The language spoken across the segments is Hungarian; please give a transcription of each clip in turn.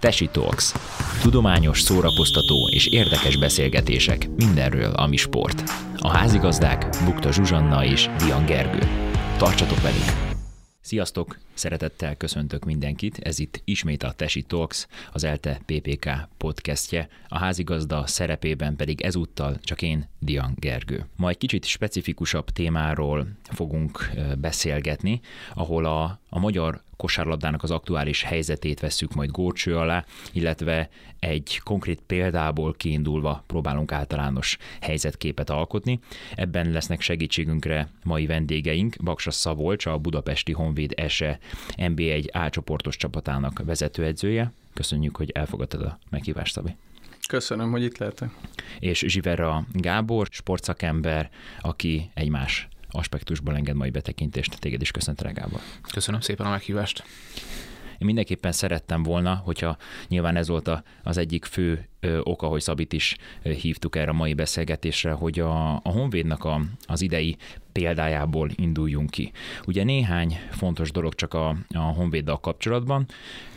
Tesi Talks. Tudományos, szórakoztató és érdekes beszélgetések mindenről, ami sport. A házigazdák Bukta Zsuzsanna és Dian Gergő. Tartsatok velünk! Sziasztok! Szeretettel köszöntök mindenkit. Ez itt ismét a Tesi Talks, az ELTE PPK podcastje. A házigazda szerepében pedig ezúttal csak én, Dian Gergő. Ma egy kicsit specifikusabb témáról fogunk beszélgetni, ahol a, a magyar kosárlabdának az aktuális helyzetét vesszük majd górcső alá, illetve egy konkrét példából kiindulva próbálunk általános helyzetképet alkotni. Ebben lesznek segítségünkre mai vendégeink, Baksa Szabolcs, a Budapesti Honvéd ESE NBA1 A csoportos csapatának vezetőedzője. Köszönjük, hogy elfogadtad a meghívást, Szabi. Köszönöm, hogy itt lehetek. És Zsivera Gábor, sportszakember, aki egymás aspektusból enged mai betekintést. Téged is köszöntelek, Gábor. Köszönöm szépen a meghívást. Én mindenképpen szerettem volna, hogyha nyilván ez volt a, az egyik fő ö, oka, hogy Szabit is ö, hívtuk erre a mai beszélgetésre, hogy a, a Honvédnak a, az idei példájából induljunk ki. Ugye néhány fontos dolog csak a, a Honvéddal kapcsolatban.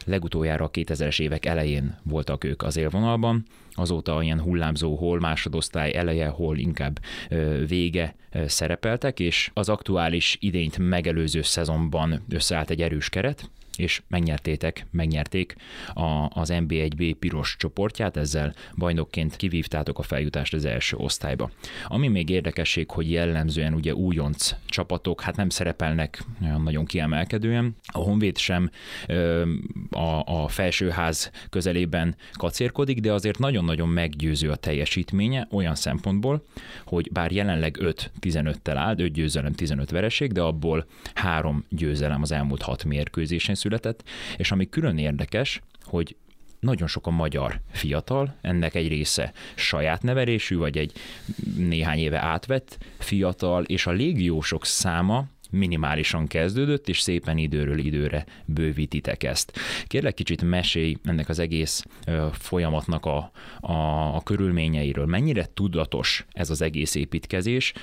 Legutoljára a 2000-es évek elején voltak ők az élvonalban, azóta ilyen hullámzó, hol másodosztály eleje, hol inkább vége szerepeltek, és az aktuális idényt megelőző szezonban összeállt egy erős keret, és megnyertétek, megnyerték a, az NB1B piros csoportját, ezzel bajnokként kivívtátok a feljutást az első osztályba. Ami még érdekesség, hogy jellemzően ugye újonc csapatok, hát nem szerepelnek nagyon kiemelkedően. A Honvéd sem a, a felsőház közelében kacérkodik, de azért nagyon-nagyon meggyőző a teljesítménye olyan szempontból, hogy bár jelenleg 5-15-tel áll, 5 győzelem, 15 vereség, de abból három győzelem az elmúlt hat mérkőzésen született, és ami külön érdekes, hogy nagyon sok a magyar fiatal, ennek egy része saját nevelésű, vagy egy néhány éve átvett fiatal, és a légiósok száma minimálisan kezdődött, és szépen időről időre bővítitek ezt. Kérlek kicsit mesélj ennek az egész folyamatnak a, a, a körülményeiről. Mennyire tudatos ez az egész építkezés?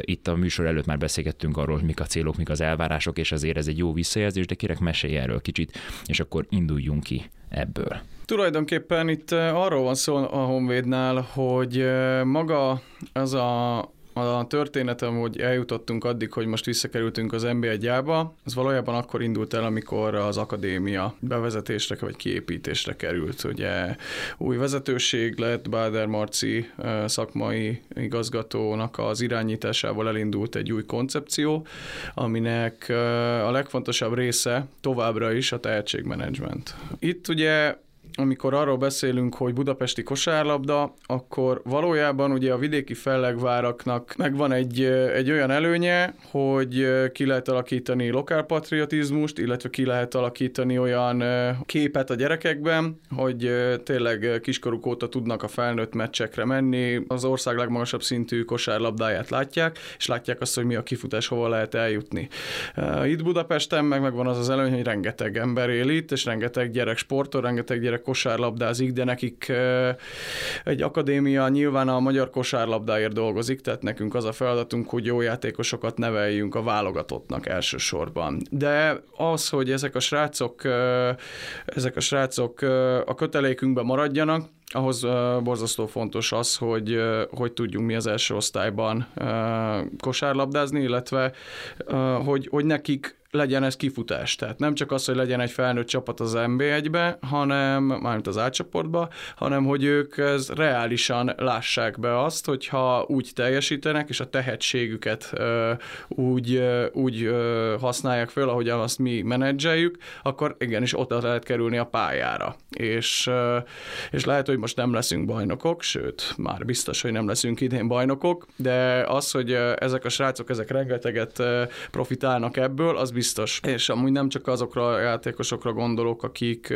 Itt a műsor előtt már beszélgettünk arról, hogy mik a célok, mik az elvárások, és ezért ez egy jó visszajelzés, de kérek mesélj erről kicsit, és akkor induljunk ki ebből. Tulajdonképpen itt arról van szó a Honvédnál, hogy maga az a, a történetem, hogy eljutottunk addig, hogy most visszakerültünk az nb 1 az valójában akkor indult el, amikor az akadémia bevezetésre vagy kiépítésre került. Ugye új vezetőség lett, Báder Marci szakmai igazgatónak az irányításával elindult egy új koncepció, aminek a legfontosabb része továbbra is a tehetségmenedzsment. Itt ugye amikor arról beszélünk, hogy budapesti kosárlabda, akkor valójában ugye a vidéki fellegváraknak megvan egy, egy olyan előnye, hogy ki lehet alakítani lokálpatriotizmust, illetve ki lehet alakítani olyan képet a gyerekekben, hogy tényleg kiskoruk óta tudnak a felnőtt meccsekre menni, az ország legmagasabb szintű kosárlabdáját látják, és látják azt, hogy mi a kifutás, hova lehet eljutni. Itt Budapesten meg megvan az az előny, hogy rengeteg ember él itt, és rengeteg gyerek sportol, rengeteg gyerek kosárlabdázik, de nekik egy akadémia nyilván a magyar kosárlabdáért dolgozik, tehát nekünk az a feladatunk, hogy jó játékosokat neveljünk a válogatottnak elsősorban. De az, hogy ezek a srácok, ezek a srácok a kötelékünkben maradjanak, ahhoz borzasztó fontos az, hogy, hogy tudjunk mi az első osztályban kosárlabdázni, illetve hogy, hogy nekik legyen ez kifutás. Tehát nem csak az, hogy legyen egy felnőtt csapat az NB1-be, hanem, mármint az átcsoportba, hanem hogy ők ez reálisan lássák be azt, hogyha úgy teljesítenek, és a tehetségüket ö, úgy, ö, úgy ö, használják föl, ahogy azt mi menedzseljük, akkor igenis ott lehet kerülni a pályára. És, ö, és lehet, hogy most nem leszünk bajnokok, sőt, már biztos, hogy nem leszünk idén bajnokok, de az, hogy ezek a srácok, ezek rengeteget profitálnak ebből, az biztos. És amúgy nem csak azokra a játékosokra gondolok, akik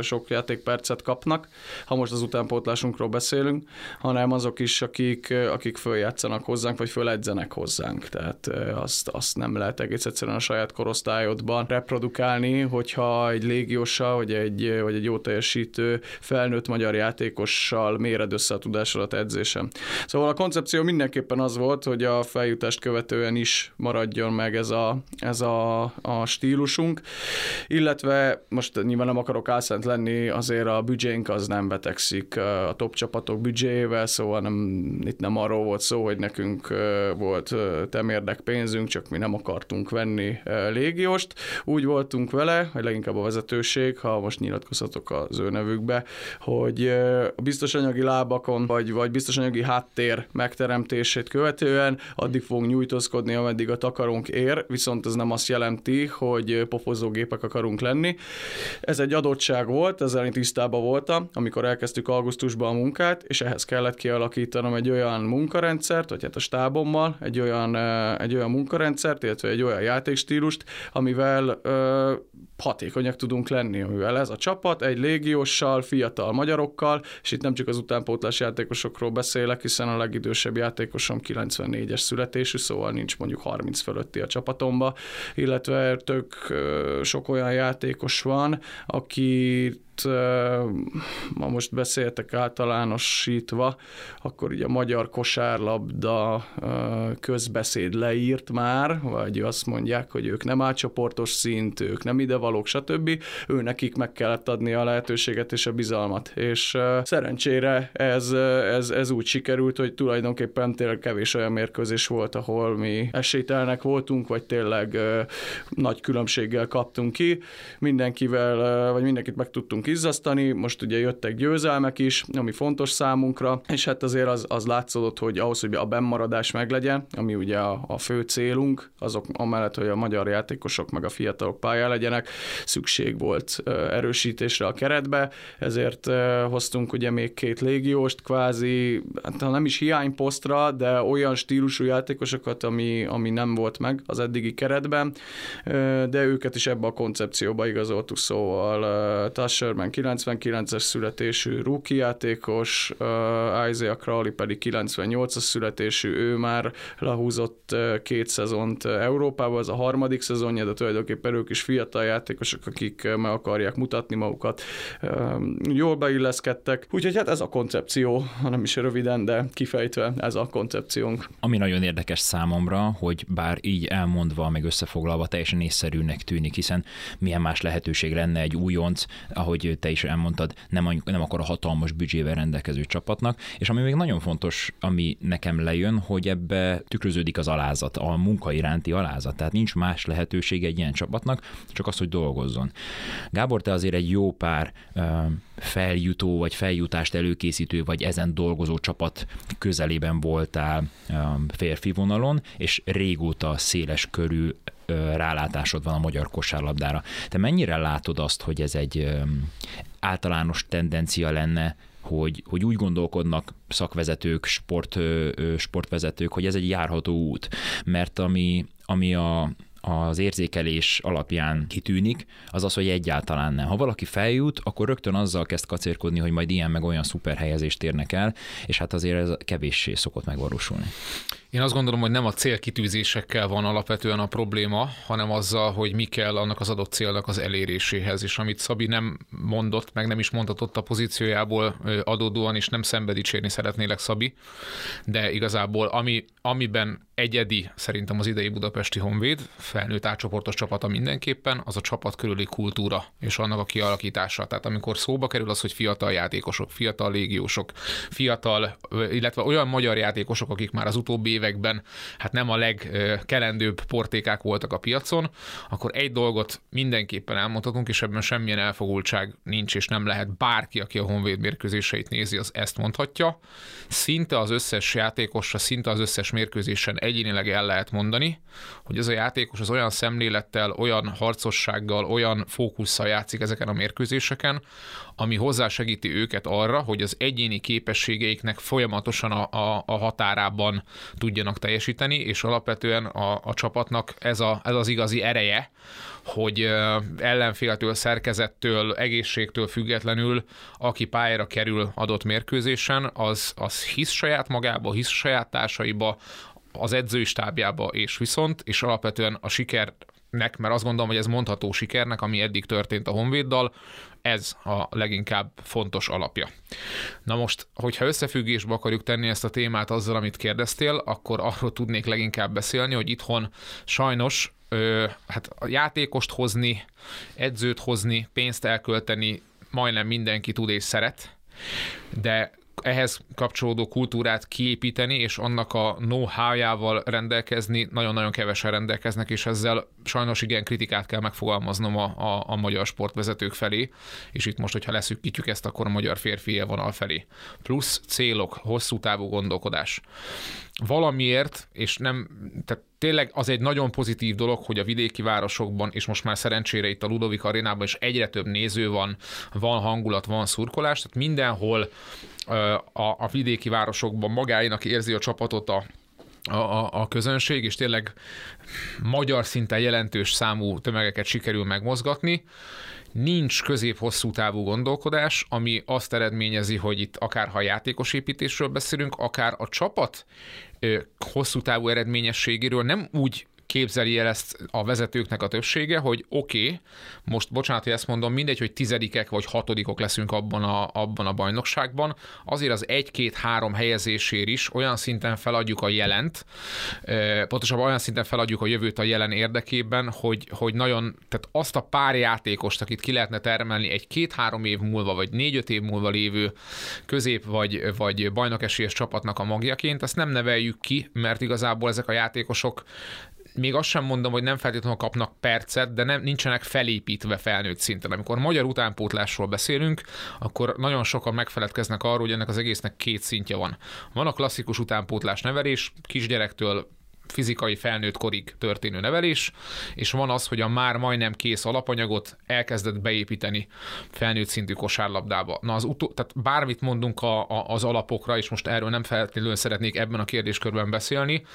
sok játékpercet kapnak, ha most az utánpótlásunkról beszélünk, hanem azok is, akik, akik följátszanak hozzánk, vagy föledzenek hozzánk. Tehát azt, azt nem lehet egész egyszerűen a saját korosztályodban reprodukálni, hogyha egy légióssal, vagy egy, vagy egy jó teljesítő felnőtt magyar játékossal méred össze a tudásodat edzésem. Szóval a koncepció mindenképpen az volt, hogy a feljutást követően is maradjon meg ez a ez a, a stílusunk, illetve most nyilván nem akarok álszent lenni, azért a büdzsénk az nem betegszik a top csapatok büdzséjével, szóval nem, itt nem arról volt szó, hogy nekünk volt temérdek pénzünk, csak mi nem akartunk venni légióst. Úgy voltunk vele, hogy leginkább a vezetőség, ha most nyilatkozhatok az ő nevükbe, hogy a biztos anyagi lábakon, vagy, vagy biztos anyagi háttér megteremtését követően addig fogunk nyújtózkodni, ameddig a takarónk ér, viszont ez nem azt jelenti, hogy pofozógépek akarunk lenni. Ez egy adottság volt, ezzel én tisztában voltam, amikor elkezdtük augusztusban a munkát, és ehhez kellett kialakítanom egy olyan munkarendszert, vagy hát a stábommal, egy olyan, egy olyan munkarendszert, illetve egy olyan játékstílust, amivel ö, hatékonyak tudunk lenni, amivel ez a csapat egy légióssal, fiatal magyarokkal, és itt nem csak az utánpótlás játékosokról beszélek, hiszen a legidősebb játékosom 94-es születésű, szóval nincs mondjuk 30 fölötti a csapatomba, illetve tök sok olyan játékos van, aki ma most beszéltek általánosítva, akkor ugye a magyar kosárlabda közbeszéd leírt már, vagy azt mondják, hogy ők nem átcsoportos szint, ők nem idevalók, stb. Ő nekik meg kellett adni a lehetőséget és a bizalmat. És szerencsére ez, ez, ez úgy sikerült, hogy tulajdonképpen tényleg kevés olyan mérkőzés volt, ahol mi esélytelnek voltunk, vagy tényleg nagy különbséggel kaptunk ki. Mindenkivel, vagy mindenkit meg tudtunk izzasztani, most ugye jöttek győzelmek is, ami fontos számunkra, és hát azért az, az látszódott, hogy ahhoz, hogy a bennmaradás meglegyen, ami ugye a, a fő célunk, azok amellett, hogy a magyar játékosok meg a fiatalok pályán legyenek, szükség volt erősítésre a keretbe, ezért hoztunk ugye még két légióst, kvázi, hát nem is hiányposztra, de olyan stílusú játékosokat, ami, ami nem volt meg az eddigi keretben, de őket is ebbe a koncepcióba igazoltuk, szóval Tasher 99-es születésű rookie játékos, Isaiah Crowley pedig 98-as születésű, ő már lehúzott uh, két szezont Európába, ez a harmadik szezonja, de tulajdonképpen ők is fiatal játékosok, akik meg akarják mutatni magukat, jól beilleszkedtek, úgyhogy hát ez a koncepció, hanem is röviden, de kifejtve ez a koncepciónk. Ami nagyon érdekes számomra, hogy bár így elmondva, meg összefoglalva teljesen észszerűnek tűnik, hiszen milyen más lehetőség lenne egy újonc, ahogy te is elmondtad, nem, nem akar a hatalmas büdzsével rendelkező csapatnak, és ami még nagyon fontos, ami nekem lejön, hogy ebbe tükröződik az alázat, a munka iránti alázat, tehát nincs más lehetőség egy ilyen csapatnak, csak az, hogy dolgozzon. Gábor, te azért egy jó pár feljutó vagy feljutást előkészítő vagy ezen dolgozó csapat közelében voltál férfi vonalon, és régóta széles körű rálátásod van a magyar kosárlabdára. Te mennyire látod azt, hogy ez egy általános tendencia lenne, hogy, hogy úgy gondolkodnak szakvezetők, sport, sportvezetők, hogy ez egy járható út, mert ami, ami a, az érzékelés alapján kitűnik, az az, hogy egyáltalán nem. Ha valaki feljut, akkor rögtön azzal kezd kacérkodni, hogy majd ilyen meg olyan szuper helyezést érnek el, és hát azért ez kevéssé szokott megvalósulni. Én azt gondolom, hogy nem a célkitűzésekkel van alapvetően a probléma, hanem azzal, hogy mi kell annak az adott célnak az eléréséhez. És amit Szabi nem mondott, meg nem is mondhatott a pozíciójából adódóan, és nem szembedicsérni szeretnélek Szabi, de igazából ami, amiben egyedi szerintem az idei budapesti Honvéd, felnőtt átcsoportos csapata mindenképpen, az a csapat körüli kultúra és annak a kialakítása. Tehát amikor szóba kerül az, hogy fiatal játékosok, fiatal légiósok, fiatal, illetve olyan magyar játékosok, akik már az utóbbi években hát nem a legkelendőbb portékák voltak a piacon, akkor egy dolgot mindenképpen elmondhatunk, és ebben semmilyen elfogultság nincs, és nem lehet bárki, aki a Honvéd mérkőzéseit nézi, az ezt mondhatja. Szinte az összes játékosra, szinte az összes mérkőzésen egyénileg el lehet mondani, hogy ez a játékos az olyan szemlélettel, olyan harcossággal, olyan fókusszal játszik ezeken a mérkőzéseken, ami hozzásegíti őket arra, hogy az egyéni képességeiknek folyamatosan a, a, a határában tudjanak teljesíteni, és alapvetően a, a csapatnak ez, a, ez az igazi ereje, hogy ellenféltől, szerkezettől, egészségtől függetlenül, aki pályára kerül adott mérkőzésen, az, az hisz saját magába, hisz saját társaiba, az edzői stábjába és viszont, és alapvetően a siker nek, mert azt gondolom, hogy ez mondható sikernek, ami eddig történt a Honvéddal, ez a leginkább fontos alapja. Na most, hogyha összefüggésbe akarjuk tenni ezt a témát azzal, amit kérdeztél, akkor arról tudnék leginkább beszélni, hogy itthon sajnos ö, hát a játékost hozni, edzőt hozni, pénzt elkölteni majdnem mindenki tud és szeret, de ehhez kapcsolódó kultúrát kiépíteni, és annak a know-how-jával rendelkezni, nagyon-nagyon kevesen rendelkeznek, és ezzel sajnos igen kritikát kell megfogalmaznom a, a, a magyar sportvezetők felé, és itt most, hogyha leszűkítjük ezt, akkor a magyar férfi vonal felé. Plusz célok, hosszú távú gondolkodás. Valamiért, és nem, tehát tényleg az egy nagyon pozitív dolog, hogy a vidéki városokban, és most már szerencsére itt a Ludovik arénában is egyre több néző van, van hangulat, van szurkolás, tehát mindenhol a, a vidéki városokban magáinak érzi a csapatot a, a, a közönség, és tényleg magyar szinten jelentős számú tömegeket sikerül megmozgatni. Nincs közép-hosszú távú gondolkodás, ami azt eredményezi, hogy itt akár ha játékos építésről beszélünk, akár a csapat hosszú távú eredményességéről nem úgy képzeli el ezt a vezetőknek a többsége, hogy oké, okay, most bocsánat, hogy ezt mondom, mindegy, hogy tizedikek vagy hatodikok leszünk abban a, abban a bajnokságban, azért az egy-két-három helyezésért is olyan szinten feladjuk a jelent, pontosabban olyan szinten feladjuk a jövőt a jelen érdekében, hogy, hogy nagyon, tehát azt a pár játékost, akit ki lehetne termelni egy két-három év múlva, vagy négy-öt év múlva lévő közép vagy, vagy bajnokesélyes csapatnak a magjaként, azt nem neveljük ki, mert igazából ezek a játékosok még azt sem mondom, hogy nem feltétlenül kapnak percet, de nem, nincsenek felépítve felnőtt szinten. Amikor magyar utánpótlásról beszélünk, akkor nagyon sokan megfeledkeznek arról, hogy ennek az egésznek két szintje van. Van a klasszikus utánpótlás nevelés, kisgyerektől fizikai felnőtt korig történő nevelés, és van az, hogy a már majdnem kész alapanyagot elkezdett beépíteni felnőtt szintű kosárlabdába. Na az utó, tehát bármit mondunk a, a, az alapokra, és most erről nem feltétlenül szeretnék ebben a kérdéskörben beszélni,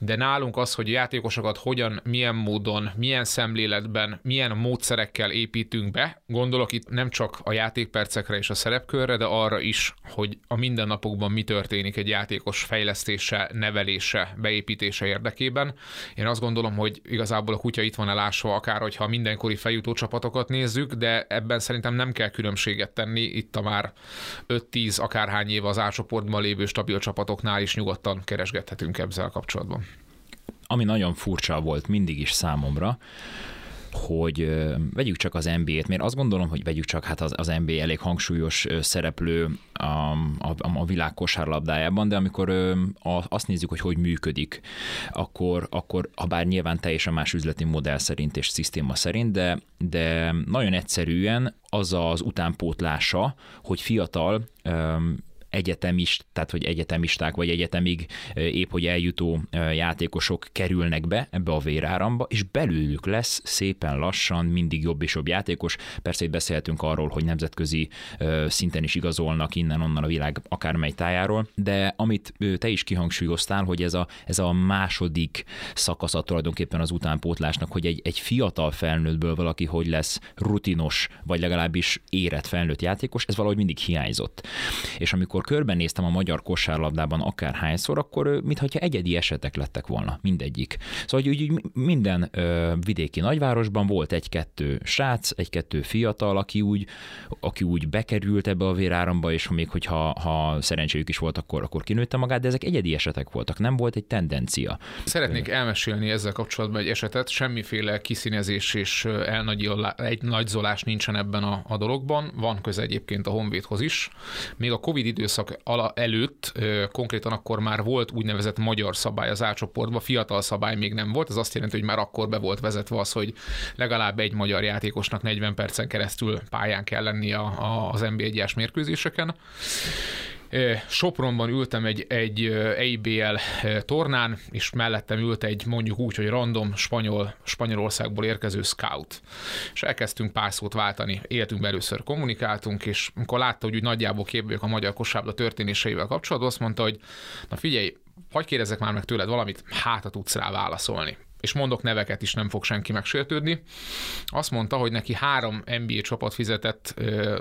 de nálunk az, hogy játékosokat hogyan, milyen módon, milyen szemléletben, milyen módszerekkel építünk be, gondolok itt nem csak a játékpercekre és a szerepkörre, de arra is, hogy a mindennapokban mi történik egy játékos fejlesztése, nevelése, beépítése érdekében. Én azt gondolom, hogy igazából a kutya itt van elásva, akár hogyha mindenkori feljutó csapatokat nézzük, de ebben szerintem nem kell különbséget tenni. Itt a már 5-10 akárhány év az átcsoportban lévő stabil csapatoknál is nyugodtan keresgethetünk ezzel kapcsolatban. Ami nagyon furcsa volt mindig is számomra, hogy vegyük csak az NBA-t, mert azt gondolom, hogy vegyük csak, hát az, az NBA elég hangsúlyos szereplő a, a, a világ kosárlabdájában, de amikor azt nézzük, hogy hogy működik, akkor, akkor ha bár nyilván teljesen más üzleti modell szerint és szisztéma szerint, de, de nagyon egyszerűen az az utánpótlása, hogy fiatal egyetemist, tehát hogy egyetemisták vagy egyetemig épp hogy eljutó játékosok kerülnek be ebbe a véráramba, és belőlük lesz szépen lassan mindig jobb és jobb játékos. Persze itt beszéltünk arról, hogy nemzetközi szinten is igazolnak innen-onnan a világ akármely tájáról, de amit te is kihangsúlyoztál, hogy ez a, ez a második szakasza tulajdonképpen az utánpótlásnak, hogy egy, egy fiatal felnőttből valaki hogy lesz rutinos, vagy legalábbis érett felnőtt játékos, ez valahogy mindig hiányzott. És amikor amikor körbenéztem a magyar kosárlabdában akárhányszor, akkor mintha egyedi esetek lettek volna, mindegyik. Szóval hogy úgy, minden ö, vidéki nagyvárosban volt egy-kettő srác, egy-kettő fiatal, aki úgy, aki úgy bekerült ebbe a véráramba, és még hogyha ha szerencséjük is volt, akkor, akkor kinőtte magát, de ezek egyedi esetek voltak, nem volt egy tendencia. Szeretnék elmesélni ezzel kapcsolatban egy esetet, semmiféle kiszínezés és egy nagyzolás nincsen ebben a, a dologban, van köze egyébként a Honvédhoz is. Még a Covid időszak időszak ala előtt konkrétan akkor már volt úgynevezett magyar szabály az átcsoportban, fiatal szabály még nem volt, ez azt jelenti, hogy már akkor be volt vezetve az, hogy legalább egy magyar játékosnak 40 percen keresztül pályán kell lennie az NB1-es mérkőzéseken. Sopronban ültem egy, egy EIBL tornán, és mellettem ült egy mondjuk úgy, hogy random spanyol, Spanyolországból érkező scout. És elkezdtünk pár szót váltani, éltünk először kommunikáltunk, és amikor látta, hogy úgy nagyjából képviselők a magyar kosárlabda történéseivel kapcsolatban, azt mondta, hogy na figyelj, hagyj kérdezzek már meg tőled valamit, hát tudsz rá válaszolni és mondok neveket is, nem fog senki megsértődni. Azt mondta, hogy neki három NBA csapat fizetett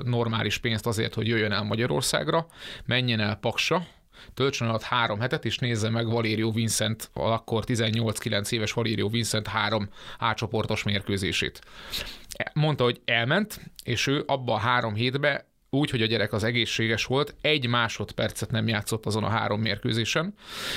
normális pénzt azért, hogy jöjjön el Magyarországra, menjen el Paksa, töltsön alatt három hetet, és nézze meg Valério Vincent, akkor 18-9 éves Valério Vincent három átcsoportos mérkőzését. Mondta, hogy elment, és ő abba a három hétbe úgy, hogy a gyerek az egészséges volt, egy másodpercet nem játszott azon a három mérkőzésen,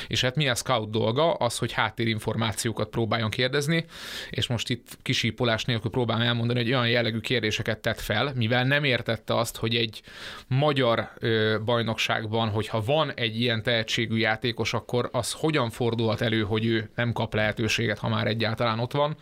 és hát mi a scout dolga? Az, hogy háttérinformációkat próbáljon kérdezni, és most itt kisípolás nélkül próbálom elmondani, hogy olyan jellegű kérdéseket tett fel, mivel nem értette azt, hogy egy magyar ö, bajnokságban, hogyha van egy ilyen tehetségű játékos, akkor az hogyan fordulhat elő, hogy ő nem kap lehetőséget, ha már egyáltalán ott van,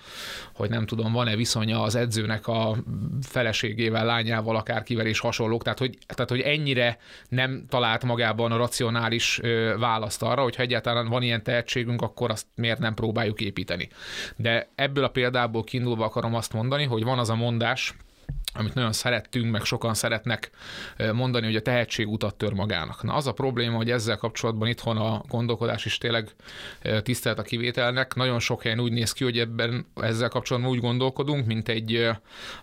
hogy nem tudom, van-e viszonya az edzőnek a feleségével, lányával, akárkivel és hasonlók, tehát hogy, tehát hogy ennyire nem talált magában a racionális választ arra, hogy ha egyáltalán van ilyen tehetségünk, akkor azt miért nem próbáljuk építeni. De ebből a példából kiindulva akarom azt mondani, hogy van az a mondás, amit nagyon szerettünk, meg sokan szeretnek mondani, hogy a tehetség utat tör magának. Na az a probléma, hogy ezzel kapcsolatban itthon a gondolkodás is tényleg tisztelt a kivételnek. Nagyon sok helyen úgy néz ki, hogy ebben ezzel kapcsolatban úgy gondolkodunk, mint egy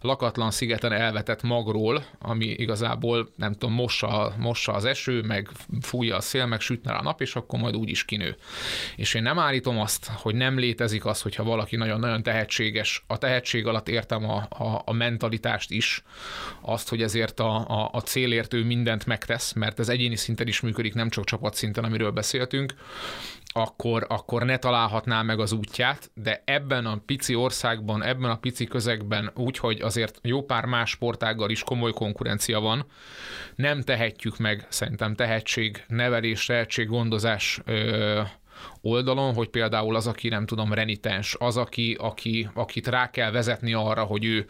lakatlan szigeten elvetett magról, ami igazából nem tudom, mossa, mossa az eső, meg fújja a szél, meg sütne a nap, és akkor majd úgy is kinő. És én nem állítom azt, hogy nem létezik az, hogyha valaki nagyon-nagyon tehetséges. A tehetség alatt értem a, a, a mentalitást is, azt, hogy ezért a, a, a célért ő mindent megtesz, mert ez egyéni szinten is működik, nem csak csapatszinten, amiről beszéltünk, akkor, akkor ne találhatná meg az útját, de ebben a pici országban, ebben a pici közegben úgy, hogy azért jó pár más sportággal is komoly konkurencia van, nem tehetjük meg szerintem tehetség, nevelés, tehetség, gondozás ö, oldalon, hogy például az, aki nem tudom, renitens, az, aki, aki, akit rá kell vezetni arra, hogy ő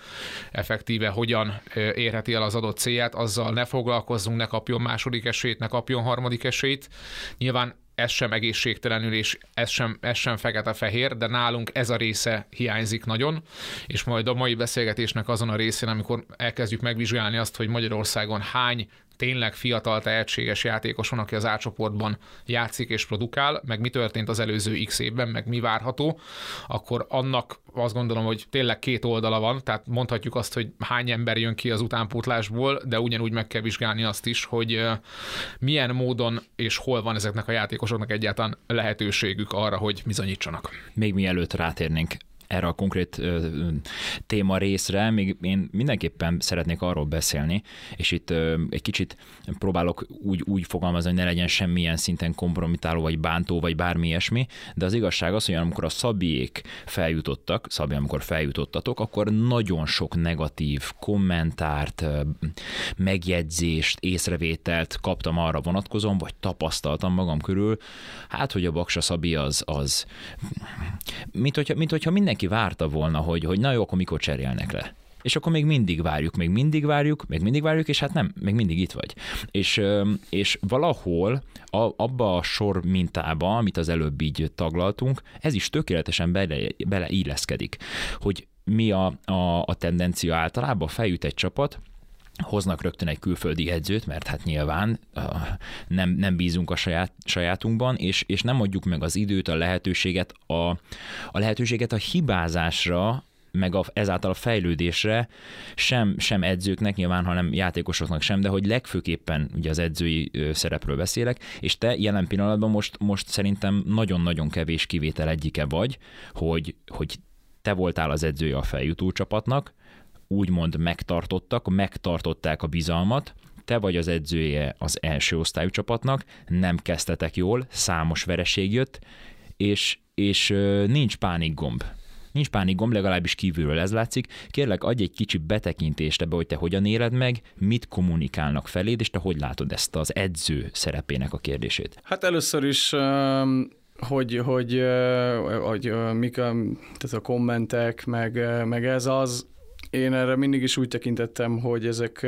effektíve hogyan érheti el az adott célját, azzal ne foglalkozzunk, ne kapjon második esélyt, ne kapjon harmadik esélyt. Nyilván ez sem egészségtelenül, és ez sem, ez sem fekete-fehér, de nálunk ez a része hiányzik nagyon, és majd a mai beszélgetésnek azon a részén, amikor elkezdjük megvizsgálni azt, hogy Magyarországon hány tényleg fiatal, tehetséges játékos van, aki az átcsoportban játszik és produkál, meg mi történt az előző x évben, meg mi várható, akkor annak azt gondolom, hogy tényleg két oldala van, tehát mondhatjuk azt, hogy hány ember jön ki az utánpótlásból, de ugyanúgy meg kell vizsgálni azt is, hogy milyen módon és hol van ezeknek a játékosoknak egyáltalán lehetőségük arra, hogy bizonyítsanak. Még mielőtt rátérnénk erre a konkrét ö, téma részre, még én mindenképpen szeretnék arról beszélni, és itt ö, egy kicsit próbálok úgy, úgy fogalmazni, hogy ne legyen semmilyen szinten kompromitáló, vagy bántó, vagy bármi ilyesmi, de az igazság az, hogy amikor a Szabiék feljutottak, Szabi, amikor feljutottatok, akkor nagyon sok negatív kommentárt, megjegyzést, észrevételt kaptam arra vonatkozom, vagy tapasztaltam magam körül, hát, hogy a Baksa Szabi az, az mint hogyha, mint hogyha minden mindenki várta volna, hogy, hogy na jó, akkor mikor cserélnek le. És akkor még mindig várjuk, még mindig várjuk, még mindig várjuk, és hát nem, még mindig itt vagy. És, és valahol a, abba a sor mintába, amit az előbb így taglaltunk, ez is tökéletesen bele, beleilleszkedik, hogy mi a, a, a tendencia általában, feljut egy csapat, hoznak rögtön egy külföldi edzőt, mert hát nyilván nem, nem bízunk a saját, sajátunkban, és, és nem adjuk meg az időt, a lehetőséget, a, a lehetőséget a hibázásra, meg a, ezáltal a fejlődésre sem, sem edzőknek, nyilván, hanem játékosoknak sem, de hogy legfőképpen ugye az edzői szerepről beszélek, és te jelen pillanatban most, most szerintem nagyon-nagyon kevés kivétel egyike vagy, hogy, hogy te voltál az edzője a feljutó csapatnak, úgymond megtartottak, megtartották a bizalmat, te vagy az edzője az első osztályú csapatnak, nem kezdtetek jól, számos vereség jött, és, és nincs pánikgomb. Nincs pánikgomb, legalábbis kívülről ez látszik. Kérlek, adj egy kicsi betekintést ebbe, hogy te hogyan éled meg, mit kommunikálnak feléd, és te hogy látod ezt az edző szerepének a kérdését? Hát először is hogy, hogy, hogy, hogy mik a, tehát a kommentek, meg, meg ez az, én erre mindig is úgy tekintettem, hogy ezek,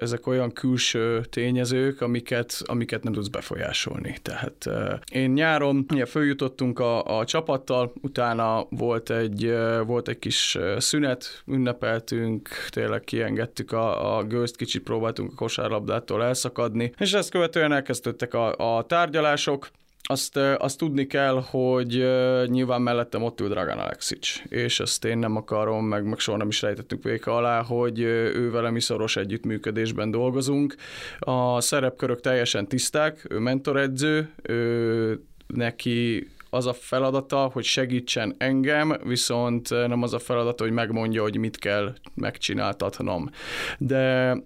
ezek olyan külső tényezők, amiket, amiket nem tudsz befolyásolni. Tehát én nyáron ugye följutottunk a, a csapattal, utána volt egy, volt egy kis szünet, ünnepeltünk, tényleg kiengedtük a, a gőzt, kicsit próbáltunk a kosárlabdától elszakadni, és ezt követően elkezdődtek a, a tárgyalások, azt, azt tudni kell, hogy nyilván mellettem ott ül Dragan Alexic, és ezt én nem akarom, meg, meg soha nem is rejtettük véka alá, hogy ő velem is szoros együttműködésben dolgozunk. A szerepkörök teljesen tiszták, ő mentoredző, ő neki az a feladata, hogy segítsen engem, viszont nem az a feladata, hogy megmondja, hogy mit kell megcsináltatnom. De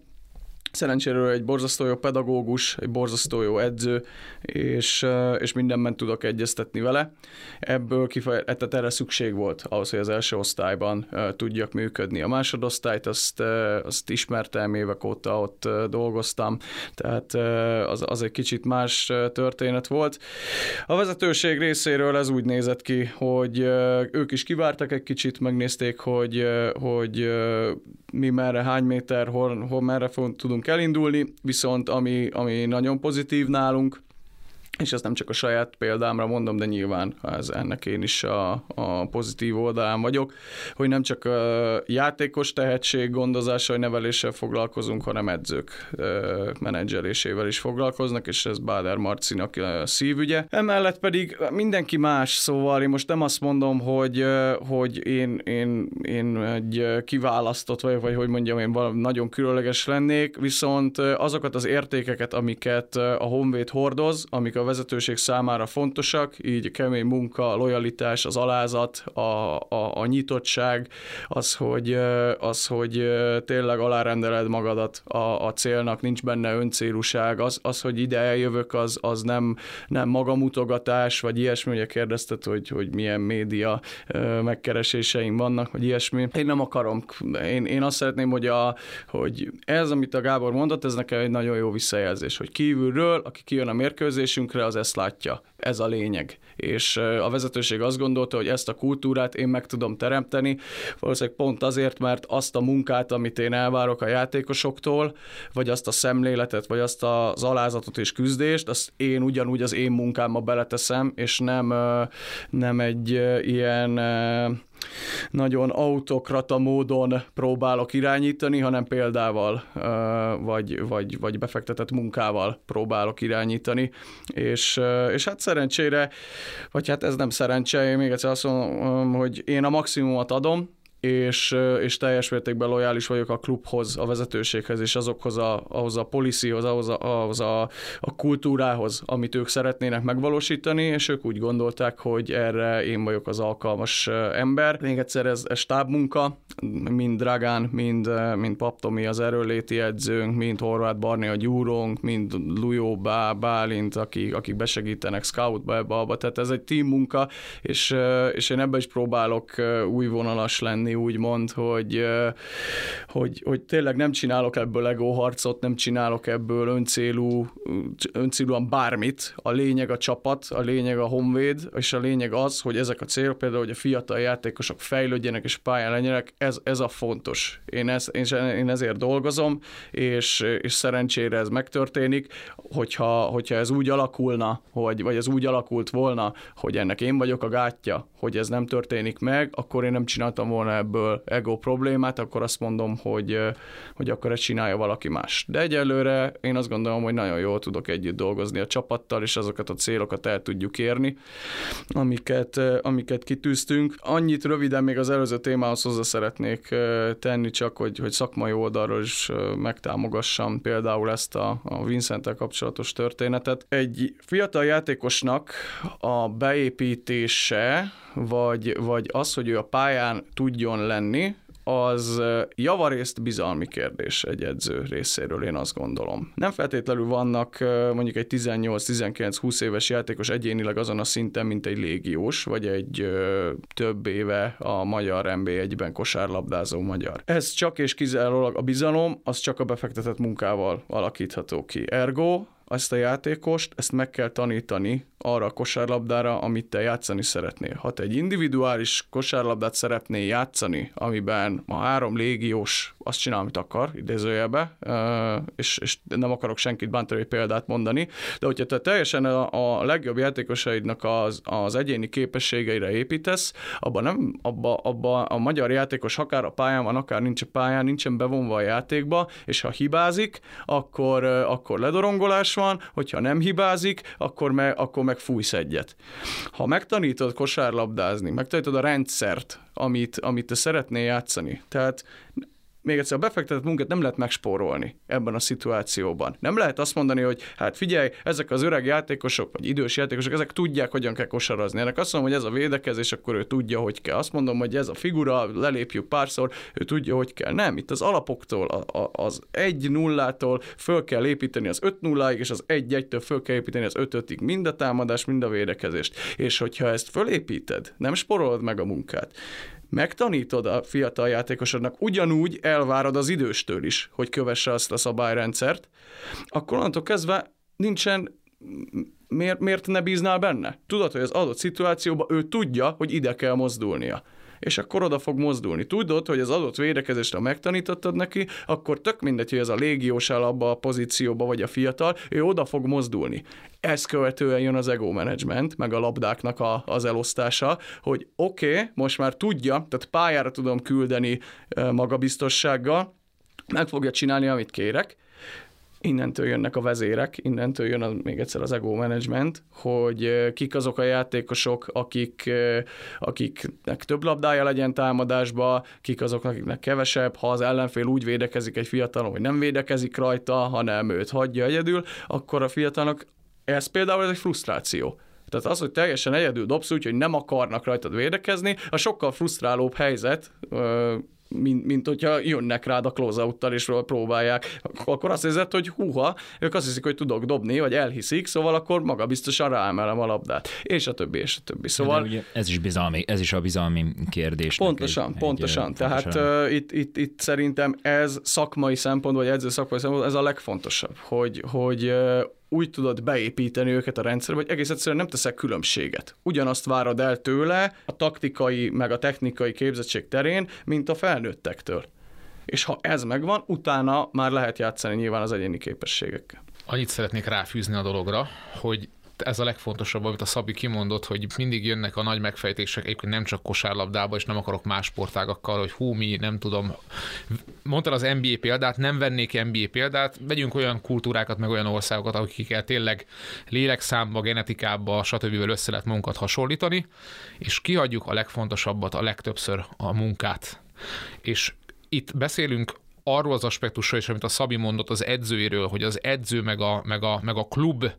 Szerencsére egy borzasztó jó pedagógus, egy borzasztó jó edző, és, és mindenben tudok egyeztetni vele. Ebből kifejezetten erre szükség volt ahhoz, hogy az első osztályban tudjak működni. A másodosztályt azt, azt ismertem évek óta, ott dolgoztam, tehát az, az egy kicsit más történet volt. A vezetőség részéről ez úgy nézett ki, hogy ők is kivártak egy kicsit, megnézték, hogy, hogy mi merre, hány méter, hol, hol merre tudunk elindulni, viszont ami, ami nagyon pozitív nálunk, és ezt nem csak a saját példámra mondom, de nyilván ez ennek én is a, a pozitív oldalán vagyok, hogy nem csak játékos tehetség gondozással, neveléssel foglalkozunk, hanem edzők menedzselésével is foglalkoznak, és ez Báder Marcinak szívügye. Emellett pedig mindenki más, szóval én most nem azt mondom, hogy, hogy én, én, én egy kiválasztott vagy, vagy hogy mondjam, én nagyon különleges lennék, viszont azokat az értékeket, amiket a Honvéd hordoz, amik a vezetőség számára fontosak, így a kemény munka, a lojalitás, az alázat, a, a, a nyitottság, az hogy, az, hogy tényleg alárendeled magadat a, a célnak, nincs benne öncélúság, az, az hogy ide eljövök, az, az nem, nem magamutogatás, vagy ilyesmi, ugye kérdezted, hogy, hogy milyen média megkereséseim vannak, vagy ilyesmi. Én nem akarom. Én, én azt szeretném, hogy, a, hogy ez, amit a Gábor mondott, ez nekem egy nagyon jó visszajelzés, hogy kívülről, aki kijön a mérkőzésünkre, részünkre, az ezt látja. Ez a lényeg. És a vezetőség azt gondolta, hogy ezt a kultúrát én meg tudom teremteni, valószínűleg pont azért, mert azt a munkát, amit én elvárok a játékosoktól, vagy azt a szemléletet, vagy azt az alázatot és küzdést, azt én ugyanúgy az én munkámba beleteszem, és nem, nem egy ilyen nagyon autokrata módon próbálok irányítani, hanem példával, vagy, vagy, vagy befektetett munkával próbálok irányítani, és, és hát szerencsére, vagy hát ez nem szerencse, én még egyszer azt mondom, hogy én a maximumot adom, és, és teljes mértékben lojális vagyok a klubhoz, a vezetőséghez, és azokhoz a, ahhoz a policyhoz, ahhoz, a, ahhoz a, a kultúrához, amit ők szeretnének megvalósítani, és ők úgy gondolták, hogy erre én vagyok az alkalmas ember. Még egyszer ez, ez stábmunka, mind Dragán, mind, mind Paptomi az erőléti edzőnk, mind Horváth Barni a gyúrónk, mind Lujó Bá, Bálint, akik, akik besegítenek scoutba ebbe, abba. Tehát ez egy team munka, és, és én ebbe is próbálok új vonalas lenni, úgymond, hogy, hogy, hogy tényleg nem csinálok ebből ego harcot, nem csinálok ebből öncélú, öncélúan bármit. A lényeg a csapat, a lényeg a honvéd, és a lényeg az, hogy ezek a célok, például, hogy a fiatal játékosok fejlődjenek és pályán legyenek, ez, ez a fontos. Én, ez, én ezért dolgozom, és, és szerencsére ez megtörténik, hogyha, hogyha ez úgy alakulna, hogy, vagy ez úgy alakult volna, hogy ennek én vagyok a gátja, hogy ez nem történik meg, akkor én nem csináltam volna ebből ego problémát, akkor azt mondom, hogy, hogy akkor ezt csinálja valaki más. De egyelőre én azt gondolom, hogy nagyon jól tudok együtt dolgozni a csapattal, és azokat a célokat el tudjuk érni, amiket, amiket kitűztünk. Annyit röviden még az előző témához hozzá szeretnék tenni, csak hogy, hogy szakmai oldalról is megtámogassam például ezt a, a vincent kapcsolatos történetet. Egy fiatal játékosnak a beépítése, vagy, vagy az, hogy ő a pályán tudjon lenni, az javarészt bizalmi kérdés egy edző részéről, én azt gondolom. Nem feltétlenül vannak mondjuk egy 18-19-20 éves játékos egyénileg azon a szinten, mint egy légiós, vagy egy több éve a magyar NB1-ben kosárlabdázó magyar. Ez csak és kizárólag a bizalom, az csak a befektetett munkával alakítható ki. Ergo ezt a játékost, ezt meg kell tanítani arra a kosárlabdára, amit te játszani szeretnél. Ha te egy individuális kosárlabdát szeretnél játszani, amiben a három légiós azt csinál, amit akar, idézőjelbe, és, és nem akarok senkit bántani egy példát mondani, de hogyha te teljesen a, a legjobb játékosaidnak az, az egyéni képességeire építesz, abban nem, abba, abba a magyar játékos akár a pályán van, akár nincs a pályán, nincsen bevonva a játékba, és ha hibázik, akkor, akkor ledorongolás van, hogyha nem hibázik, akkor, me, akkor meg fújsz egyet. Ha megtanítod kosárlabdázni, megtanítod a rendszert, amit, amit te szeretnél játszani, tehát még egyszer a befektetett munkát nem lehet megspórolni ebben a szituációban. Nem lehet azt mondani, hogy hát figyelj, ezek az öreg játékosok, vagy idős játékosok, ezek tudják, hogyan kell kosarazni. Ennek azt mondom, hogy ez a védekezés, akkor ő tudja, hogy kell. Azt mondom, hogy ez a figura, lelépjük párszor, ő tudja, hogy kell. Nem, itt az alapoktól, a, a, az 1 0 föl kell építeni az 5 0 és az 1 1 föl kell építeni az 5 5 mind a támadás, mind a védekezést. És hogyha ezt fölépíted, nem sporolod meg a munkát, megtanítod a fiatal játékosodnak, ugyanúgy elvárod az időstől is, hogy kövesse azt a szabályrendszert, akkor onnantól kezdve nincsen miért, miért ne bíznál benne? Tudod, hogy az adott szituációban ő tudja, hogy ide kell mozdulnia és akkor oda fog mozdulni. Tudod, hogy az adott védekezést, ha megtanítottad neki, akkor tök mindegy, hogy ez a légiós áll abba a pozícióba, vagy a fiatal, ő oda fog mozdulni. Ezt követően jön az ego management, meg a labdáknak a, az elosztása, hogy oké, okay, most már tudja, tehát pályára tudom küldeni magabiztossággal, meg fogja csinálni, amit kérek, innentől jönnek a vezérek, innentől jön az, még egyszer az ego management, hogy kik azok a játékosok, akik, akiknek több labdája legyen támadásba, kik azok, akiknek kevesebb, ha az ellenfél úgy védekezik egy fiatalon, hogy nem védekezik rajta, hanem őt hagyja egyedül, akkor a fiatalnak ez például ez egy frusztráció. Tehát az, hogy teljesen egyedül dobsz úgy, hogy nem akarnak rajtad védekezni, a sokkal frusztrálóbb helyzet, mint, mint hogyha jönnek rád a close és próbálják, akkor azt érzed, hogy húha, ők azt hiszik, hogy tudok dobni, vagy elhiszik, szóval akkor maga biztosan ráemelem a labdát, és a többi, és a többi. Szóval... ugye ez is bizalmi, ez is a bizalmi kérdés. Pontosan, egy, pontosan. Egy, Tehát pontosan. Itt, itt, itt, szerintem ez szakmai szempont, vagy edző szakmai szempont, ez a legfontosabb, hogy, hogy úgy tudod beépíteni őket a rendszerbe, hogy egész egyszerűen nem teszek különbséget. Ugyanazt várod el tőle a taktikai meg a technikai képzettség terén, mint a felnőttektől. És ha ez megvan, utána már lehet játszani nyilván az egyéni képességekkel. Annyit szeretnék ráfűzni a dologra, hogy ez a legfontosabb, amit a Szabi kimondott, hogy mindig jönnek a nagy megfejtések, egyébként nem csak kosárlabdába, és nem akarok más sportágakkal, hogy hú, mi, nem tudom. Mondtad az NBA példát, nem vennék NBA példát, vegyünk olyan kultúrákat, meg olyan országokat, akikkel tényleg lélekszámba, genetikába, stb. össze lehet munkat hasonlítani, és kiadjuk a legfontosabbat, a legtöbbször a munkát. És itt beszélünk arról az aspektusról is, amit a Szabi mondott az edzőiről, hogy az edző meg a, meg, a, meg a klub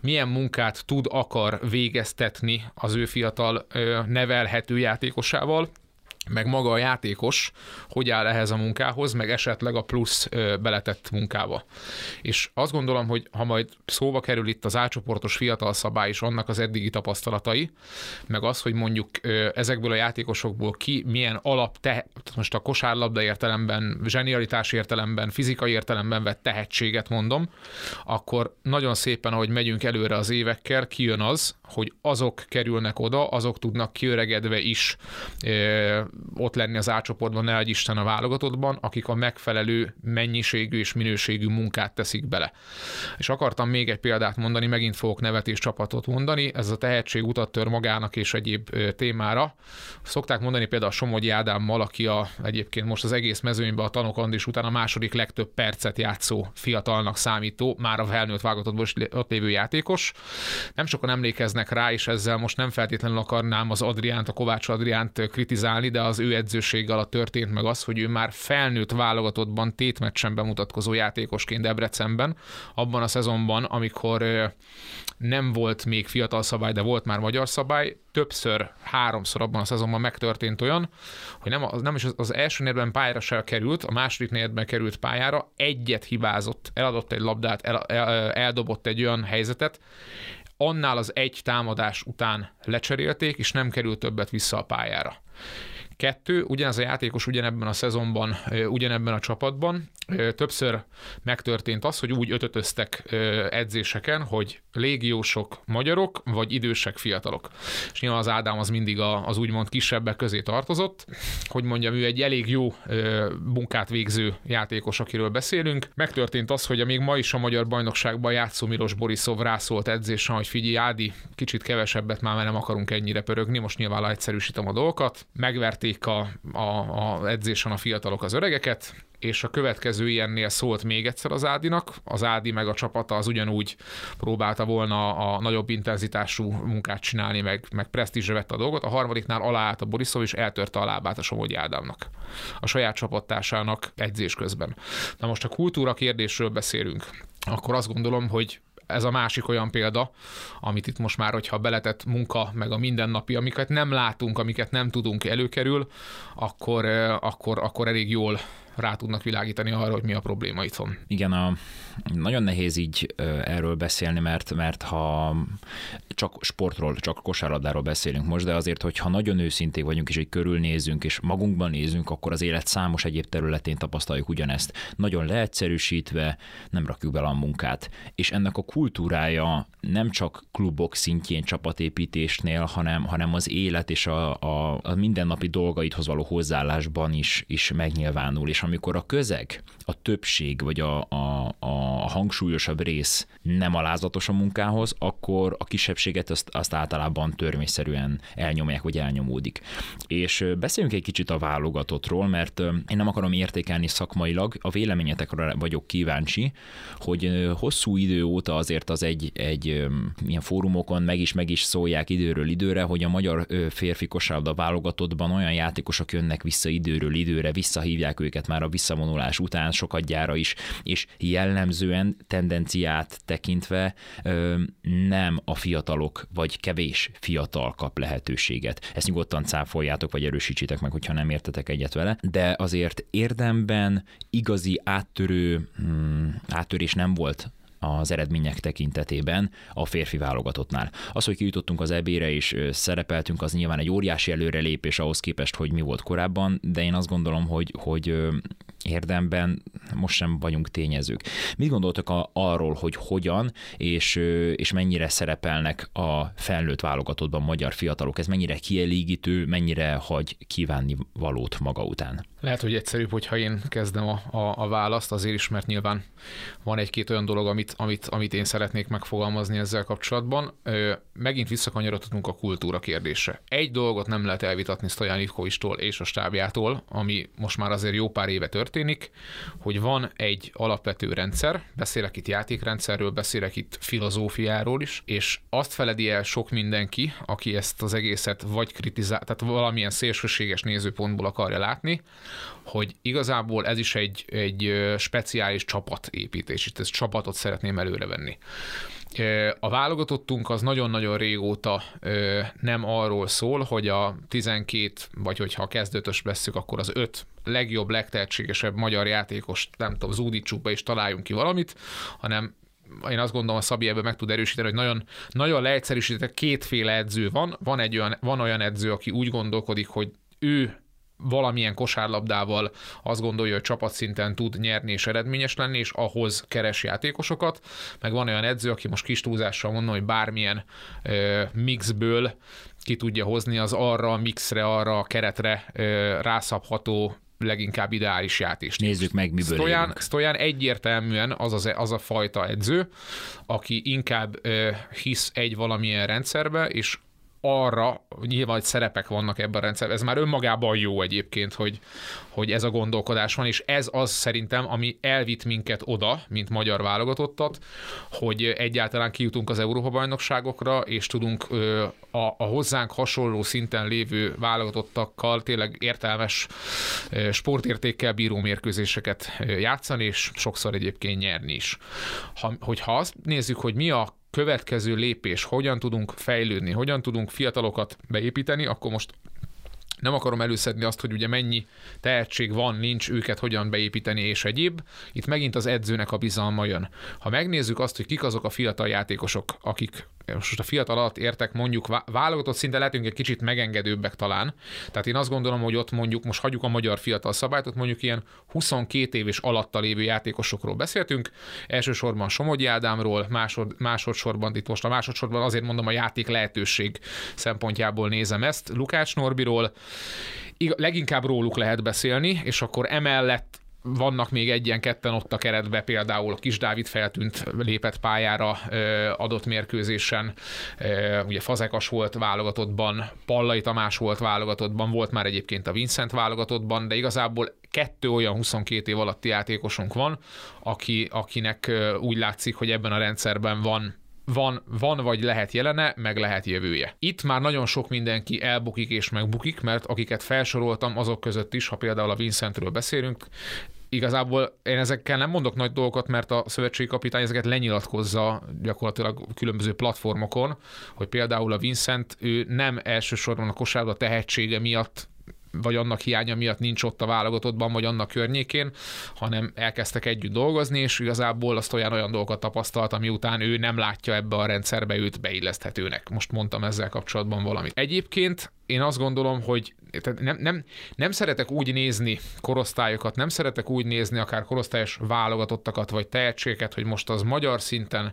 milyen munkát tud, akar végeztetni az ő fiatal nevelhető játékosával, meg maga a játékos, hogy áll ehhez a munkához, meg esetleg a plusz beletett munkába. És azt gondolom, hogy ha majd szóba kerül itt az átcsoportos fiatal szabály és annak az eddigi tapasztalatai, meg az, hogy mondjuk ezekből a játékosokból ki milyen alap, te, most a kosárlabda értelemben, zsenialitás értelemben, fizikai értelemben vett tehetséget mondom, akkor nagyon szépen, ahogy megyünk előre az évekkel, kijön az, hogy azok kerülnek oda, azok tudnak kiöregedve is ö, ott lenni az átcsoportban, ne egy Isten a válogatottban, akik a megfelelő mennyiségű és minőségű munkát teszik bele. És akartam még egy példát mondani, megint fogok nevetés csapatot mondani, ez a tehetség utat tör magának és egyéb témára. Szokták mondani például a Somogyi Ádámmal, aki a, egyébként most az egész mezőnyben a Tanok Andis után a második legtöbb percet játszó fiatalnak számító, már a felnőtt válogatottból is ott lévő játékos. Nem sokan emlékeznek rá, és ezzel most nem feltétlenül akarnám az Adriánt, a Kovács Adriánt kritizálni, de az ő edzőség alatt történt meg az, hogy ő már felnőtt válogatottban tétmeccsen bemutatkozó játékosként Debrecenben, abban a szezonban, amikor nem volt még fiatal szabály, de volt már magyar szabály, többször, háromszor abban a szezonban megtörtént olyan, hogy nem, nem is az első negyedben pályára se került, a második negyedben került pályára, egyet hibázott, eladott egy labdát, el, el, eldobott egy olyan helyzetet, annál az egy támadás után lecserélték, és nem került többet vissza a pályára. Kettő, ugyanaz a játékos ugyanebben a szezonban, ugyanebben a csapatban, többször megtörtént az, hogy úgy ötötöztek edzéseken, hogy légiósok magyarok, vagy idősek fiatalok. És nyilván az Ádám az mindig az úgymond kisebbek közé tartozott, hogy mondjam, ő egy elég jó munkát végző játékos, akiről beszélünk. Megtörtént az, hogy még ma is a magyar bajnokságban játszó Milos Borisov rászólt edzésen, hogy figyelj Ádi, kicsit kevesebbet már nem akarunk ennyire pörögni, most nyilván egyszerűsítem a dolgokat. Megverték verték a, a, a edzésen a fiatalok az öregeket, és a következő ilyennél szólt még egyszer az Ádinak. Az Ádi meg a csapata az ugyanúgy próbálta volna a nagyobb intenzitású munkát csinálni, meg, meg presztízsre vette a dolgot. A harmadiknál aláállt a Borisov, és eltörte a lábát a Somogyi Ádámnak. A saját csapattársának edzés közben. Na most a kultúra kérdésről beszélünk. Akkor azt gondolom, hogy ez a másik olyan példa, amit itt most már, hogyha beletett munka, meg a mindennapi, amiket nem látunk, amiket nem tudunk előkerül, akkor, akkor, akkor elég jól rá tudnak világítani arra, hogy mi a probléma itthon. Igen, a, nagyon nehéz így erről beszélni, mert, mert ha csak sportról, csak kosárlabdáról beszélünk most, de azért, hogyha nagyon őszinték vagyunk és hogy körülnézünk és magunkban nézünk, akkor az élet számos egyéb területén tapasztaljuk ugyanezt. Nagyon leegyszerűsítve nem rakjuk bele a munkát. És ennek a kultúrája nem csak klubok szintjén csapatépítésnél, hanem, hanem az élet és a, a, a mindennapi dolgaithoz való hozzáállásban is, is megnyilvánul. És amikor a közeg, a többség vagy a, a, a hangsúlyosabb rész nem alázatos a munkához, akkor a kisebbséget azt, azt általában törvényszerűen elnyomják, vagy elnyomódik. És beszéljünk egy kicsit a válogatottról, mert én nem akarom értékelni szakmailag, a véleményetekre vagyok kíváncsi, hogy hosszú idő óta azért az egy, egy ilyen fórumokon meg is meg is szólják időről időre, hogy a magyar férfi kosárlabda válogatottban olyan játékosok jönnek vissza időről időre, visszahívják őket már a visszavonulás után sokadjára is, és jellemzően tendenciát tekintve nem a fiatalok, vagy kevés fiatal kap lehetőséget. Ezt nyugodtan cáfoljátok, vagy erősítsétek meg, hogyha nem értetek egyet vele, de azért érdemben igazi áttörő, hmm, áttörés nem volt az eredmények tekintetében a férfi válogatottnál. Az, hogy kijutottunk az EB-re és szerepeltünk, az nyilván egy óriási előrelépés ahhoz képest, hogy mi volt korábban, de én azt gondolom, hogy, hogy érdemben most sem vagyunk tényezők. Mit gondoltak a, arról, hogy hogyan és, és mennyire szerepelnek a felnőtt válogatottban magyar fiatalok? Ez mennyire kielégítő, mennyire hagy kívánni valót maga után? Lehet, hogy egyszerűbb, hogyha én kezdem a, a, a választ, azért is, mert nyilván van egy-két olyan dolog, amit, amit, amit én szeretnék megfogalmazni ezzel kapcsolatban. Ö, megint visszakanyarodhatunk a kultúra kérdésre. Egy dolgot nem lehet elvitatni Stojan Ivkovistól és a stábjától, ami most már azért jó pár éve történik, hogy van egy alapvető rendszer, beszélek itt játékrendszerről, beszélek itt filozófiáról is, és azt feledi el sok mindenki, aki ezt az egészet vagy kritizál, tehát valamilyen szélsőséges nézőpontból akarja látni, hogy igazából ez is egy, egy speciális csapatépítés, itt ez csapatot szeretném előrevenni. A válogatottunk az nagyon-nagyon régóta nem arról szól, hogy a 12, vagy hogyha a kezdőtös veszük, akkor az 5 legjobb, legtehetségesebb magyar játékos, nem tudom, zúdítsuk be és találjunk ki valamit, hanem én azt gondolom, a Szabi ebben meg tud erősíteni, hogy nagyon, nagyon leegyszerűsített kétféle edző van. Van, egy olyan, van olyan edző, aki úgy gondolkodik, hogy ő valamilyen kosárlabdával azt gondolja, hogy csapatszinten tud nyerni és eredményes lenni, és ahhoz keres játékosokat. Meg van olyan edző, aki most kis túlzással mondom, hogy bármilyen ö, mixből ki tudja hozni az arra a mixre, arra a keretre ö, rászabható leginkább ideális játékos. Nézzük meg, miből Stojan, Stojan egyértelműen az, az, az a fajta edző, aki inkább ö, hisz egy valamilyen rendszerbe, és arra nyilván, hogy szerepek vannak ebben a rendszerben. Ez már önmagában jó egyébként, hogy, hogy ez a gondolkodás van, és ez az szerintem, ami elvitt minket oda, mint magyar válogatottat, hogy egyáltalán kijutunk az Európa-bajnokságokra, és tudunk a, a hozzánk hasonló szinten lévő válogatottakkal tényleg értelmes sportértékkel bíró mérkőzéseket játszani, és sokszor egyébként nyerni is. Ha, hogyha azt nézzük, hogy mi a következő lépés, hogyan tudunk fejlődni, hogyan tudunk fiatalokat beépíteni, akkor most nem akarom előszedni azt, hogy ugye mennyi tehetség van, nincs, őket hogyan beépíteni és egyéb. Itt megint az edzőnek a bizalma jön. Ha megnézzük azt, hogy kik azok a fiatal játékosok, akik most a fiatal alatt értek, mondjuk válogatott szinte lehetünk egy kicsit megengedőbbek talán. Tehát én azt gondolom, hogy ott mondjuk, most hagyjuk a magyar fiatal szabályt, ott mondjuk ilyen 22 éves alatta lévő játékosokról beszéltünk. Elsősorban Somogyi Ádámról, másod, másodszorban, itt most a másodszorban azért mondom a játék lehetőség szempontjából nézem ezt, Lukács Norbiról. Leginkább róluk lehet beszélni, és akkor emellett vannak még egyen-ketten ott a keretbe, például Kis Dávid feltűnt, lépett pályára adott mérkőzésen, ugye Fazekas volt válogatottban, Pallai Tamás volt válogatottban, volt már egyébként a Vincent válogatottban, de igazából kettő olyan 22 év alatti játékosunk van, aki, akinek úgy látszik, hogy ebben a rendszerben van van, van vagy lehet jelene, meg lehet jövője. Itt már nagyon sok mindenki elbukik és megbukik, mert akiket felsoroltam, azok között is, ha például a Vincentről beszélünk, igazából én ezekkel nem mondok nagy dolgokat, mert a szövetségi kapitány ezeket lenyilatkozza gyakorlatilag különböző platformokon, hogy például a Vincent, ő nem elsősorban a kosárlabda tehetsége miatt vagy annak hiánya miatt nincs ott a válogatottban, vagy annak környékén, hanem elkezdtek együtt dolgozni, és igazából azt olyan olyan dolgokat tapasztalt, ami után ő nem látja ebbe a rendszerbe őt beilleszthetőnek. Most mondtam ezzel kapcsolatban valamit. Egyébként én azt gondolom, hogy nem, nem, nem szeretek úgy nézni korosztályokat, nem szeretek úgy nézni akár korosztályos válogatottakat, vagy tehetségeket, hogy most az magyar szinten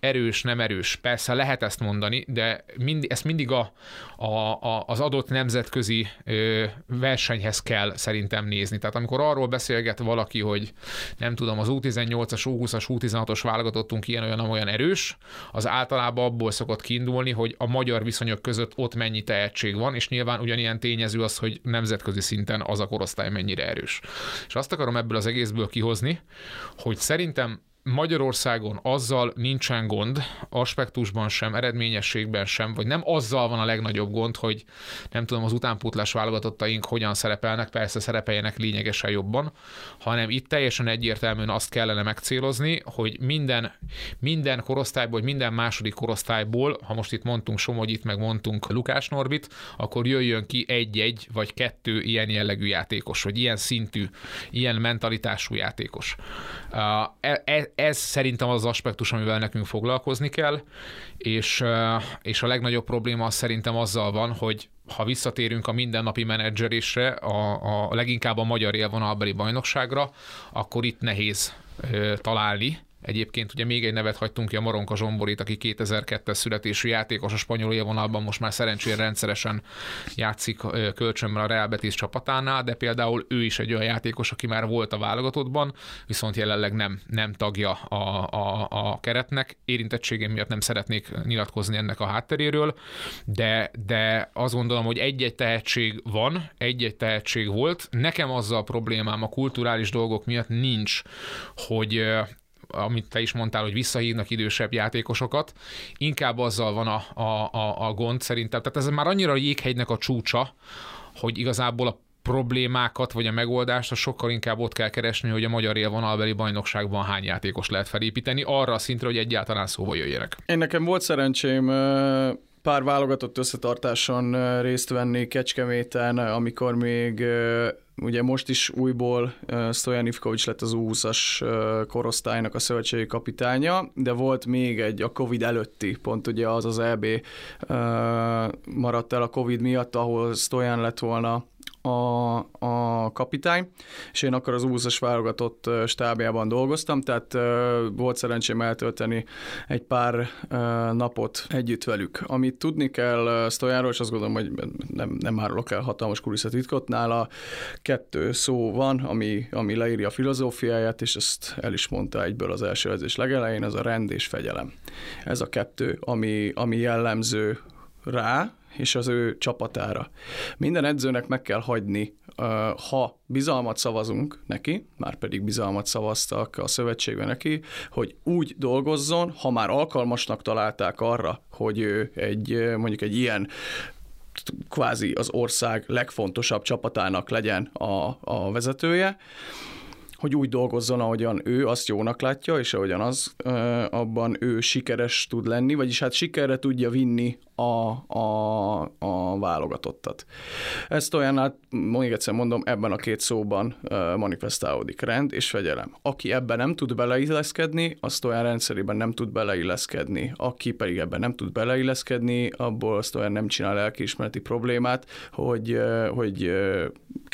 erős, nem erős. Persze lehet ezt mondani, de mind, ezt mindig a, a, a, az adott nemzetközi ö, versenyhez kell szerintem nézni. Tehát amikor arról beszélget valaki, hogy nem tudom, az U18-as, U20-as, U16-os válogatottunk ilyen olyan olyan erős, az általában abból szokott kiindulni, hogy a magyar viszonyok között ott mennyi tehetség van, és nyilván ugyanilyen tényező az, hogy nemzetközi szinten az a korosztály mennyire erős. És azt akarom ebből az egészből kihozni, hogy szerintem Magyarországon azzal nincsen gond, aspektusban sem, eredményességben sem, vagy nem azzal van a legnagyobb gond, hogy nem tudom, az utánpótlás válogatottaink hogyan szerepelnek, persze szerepeljenek lényegesen jobban, hanem itt teljesen egyértelműen azt kellene megcélozni, hogy minden, minden korosztályból, vagy minden második korosztályból, ha most itt mondtunk Somogyit, meg mondtunk Lukás Norbit, akkor jöjjön ki egy-egy vagy kettő ilyen jellegű játékos, vagy ilyen szintű, ilyen mentalitású játékos. E, e, ez szerintem az, az aspektus, amivel nekünk foglalkozni kell, és, és a legnagyobb probléma szerintem azzal van, hogy ha visszatérünk a mindennapi menedzserésre, a, a leginkább a magyar élvonalbeli bajnokságra, akkor itt nehéz találni Egyébként ugye még egy nevet hagytunk ki a Moronka Zsomborit, aki 2002-es születésű játékos a spanyol élvonalban, most már szerencsére rendszeresen játszik kölcsönben a Real Betis csapatánál, de például ő is egy olyan játékos, aki már volt a válogatottban, viszont jelenleg nem, nem tagja a, a, a keretnek. Érintettségem miatt nem szeretnék nyilatkozni ennek a hátteréről, de, de azt gondolom, hogy egy-egy tehetség van, egy-egy tehetség volt. Nekem azzal a problémám a kulturális dolgok miatt nincs, hogy amit te is mondtál, hogy visszahívnak idősebb játékosokat, inkább azzal van a, a, a, a gond szerintem. Tehát ez már annyira a jéghegynek a csúcsa, hogy igazából a problémákat vagy a megoldást a sokkal inkább ott kell keresni, hogy a magyar élvonalbeli bajnokságban hány játékos lehet felépíteni, arra a szintre, hogy egyáltalán szóba jöjjenek. Én nekem volt szerencsém pár válogatott összetartáson részt venni Kecskeméten, amikor még ugye most is újból Stojan Ivkovics lett az U20-as korosztálynak a szövetségi kapitánya, de volt még egy a Covid előtti, pont ugye az az EB maradt el a Covid miatt, ahol Stojan lett volna a, a kapitány, és én akkor az úszas válogatott stábjában dolgoztam, tehát volt szerencsém eltölteni egy pár napot együtt velük. Amit tudni kell Stojanról, és azt gondolom, hogy nem, nem árulok el hatalmas kulisszatitkot, nála kettő szó van, ami, ami leírja a filozófiáját, és ezt el is mondta egyből az első edzés legelején, ez a rend és fegyelem. Ez a kettő, ami, ami jellemző rá, és az ő csapatára. Minden edzőnek meg kell hagyni, ha bizalmat szavazunk neki, már pedig bizalmat szavaztak a szövetségben neki, hogy úgy dolgozzon, ha már alkalmasnak találták arra, hogy ő egy mondjuk egy ilyen kvázi az ország legfontosabb csapatának legyen a, a vezetője, hogy úgy dolgozzon, ahogyan ő azt jónak látja, és ahogyan az, abban ő sikeres tud lenni, vagyis hát sikerre tudja vinni a, a, a válogatottat. Ezt olyan, hát még egyszer mondom, ebben a két szóban manifestálódik rend és fegyelem. Aki ebben nem tud beleilleszkedni, azt olyan rendszerében nem tud beleilleszkedni. Aki pedig ebben nem tud beleilleszkedni, abból azt olyan nem csinál lelkiismereti problémát, hogy, hogy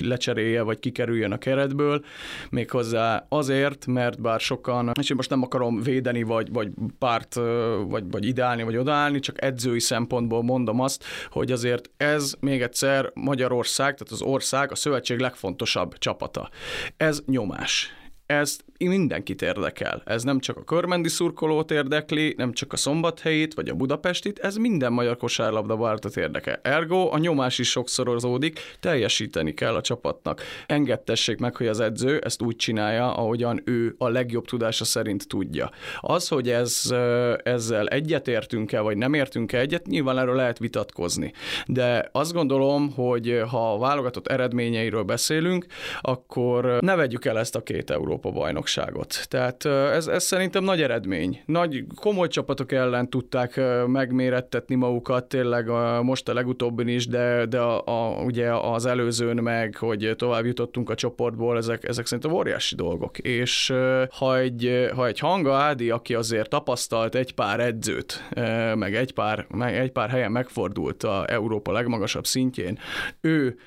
lecserélje, vagy kikerüljön a keretből, méghozzá azért, mert bár sokan, és én most nem akarom védeni, vagy, vagy párt, vagy, vagy ideálni, vagy odaállni, csak edzői szempont szempontból mondom azt, hogy azért ez még egyszer Magyarország, tehát az ország a szövetség legfontosabb csapata. Ez nyomás ez mindenkit érdekel. Ez nem csak a körmendi szurkolót érdekli, nem csak a szombathelyét vagy a Budapestit, ez minden magyar kosárlabda vártat érdekel. Ergo a nyomás is sokszorozódik, teljesíteni kell a csapatnak. Engedtessék meg, hogy az edző ezt úgy csinálja, ahogyan ő a legjobb tudása szerint tudja. Az, hogy ez, ezzel egyetértünk-e, vagy nem értünk-e egyet, nyilván erről lehet vitatkozni. De azt gondolom, hogy ha a válogatott eredményeiről beszélünk, akkor ne vegyük el ezt a két Európa bajnokságot. Tehát ez, ez szerintem nagy eredmény. Nagy, komoly csapatok ellen tudták megmérettetni magukat, tényleg most a legutóbbin is, de, de a, a, ugye az előzőn meg, hogy tovább jutottunk a csoportból, ezek, ezek szerintem óriási dolgok. És ha egy, ha egy Hanga Ádi, aki azért tapasztalt egy pár edzőt, meg egy pár, meg egy pár helyen megfordult a Európa legmagasabb szintjén, ő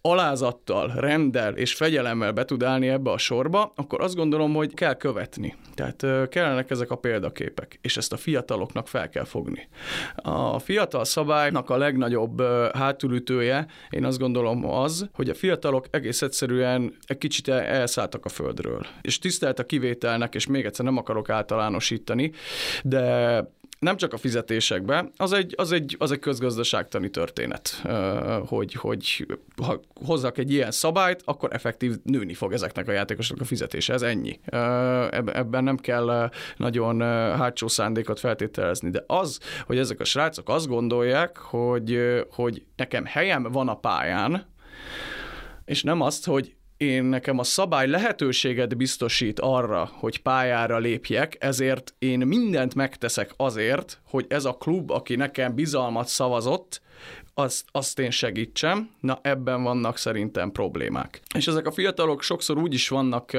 alázattal, rendel és fegyelemmel be tud állni ebbe a sorba, akkor azt gondolom, hogy kell követni. Tehát kellenek ezek a példaképek, és ezt a fiataloknak fel kell fogni. A fiatal szabálynak a legnagyobb hátulütője, én azt gondolom az, hogy a fiatalok egész egyszerűen egy kicsit elszálltak a földről. És tisztelt a kivételnek, és még egyszer nem akarok általánosítani, de nem csak a fizetésekbe, az egy, az egy, az egy közgazdaságtani történet, hogy, hogy ha hozzak egy ilyen szabályt, akkor effektív nőni fog ezeknek a játékosoknak a fizetése. Ez ennyi. Ebben nem kell nagyon hátsó szándékot feltételezni, de az, hogy ezek a srácok azt gondolják, hogy, hogy nekem helyem van a pályán, és nem azt, hogy én nekem a szabály lehetőséget biztosít arra, hogy pályára lépjek, ezért én mindent megteszek azért, hogy ez a klub, aki nekem bizalmat szavazott, azt, azt én segítsem, na ebben vannak szerintem problémák. És ezek a fiatalok sokszor úgy is vannak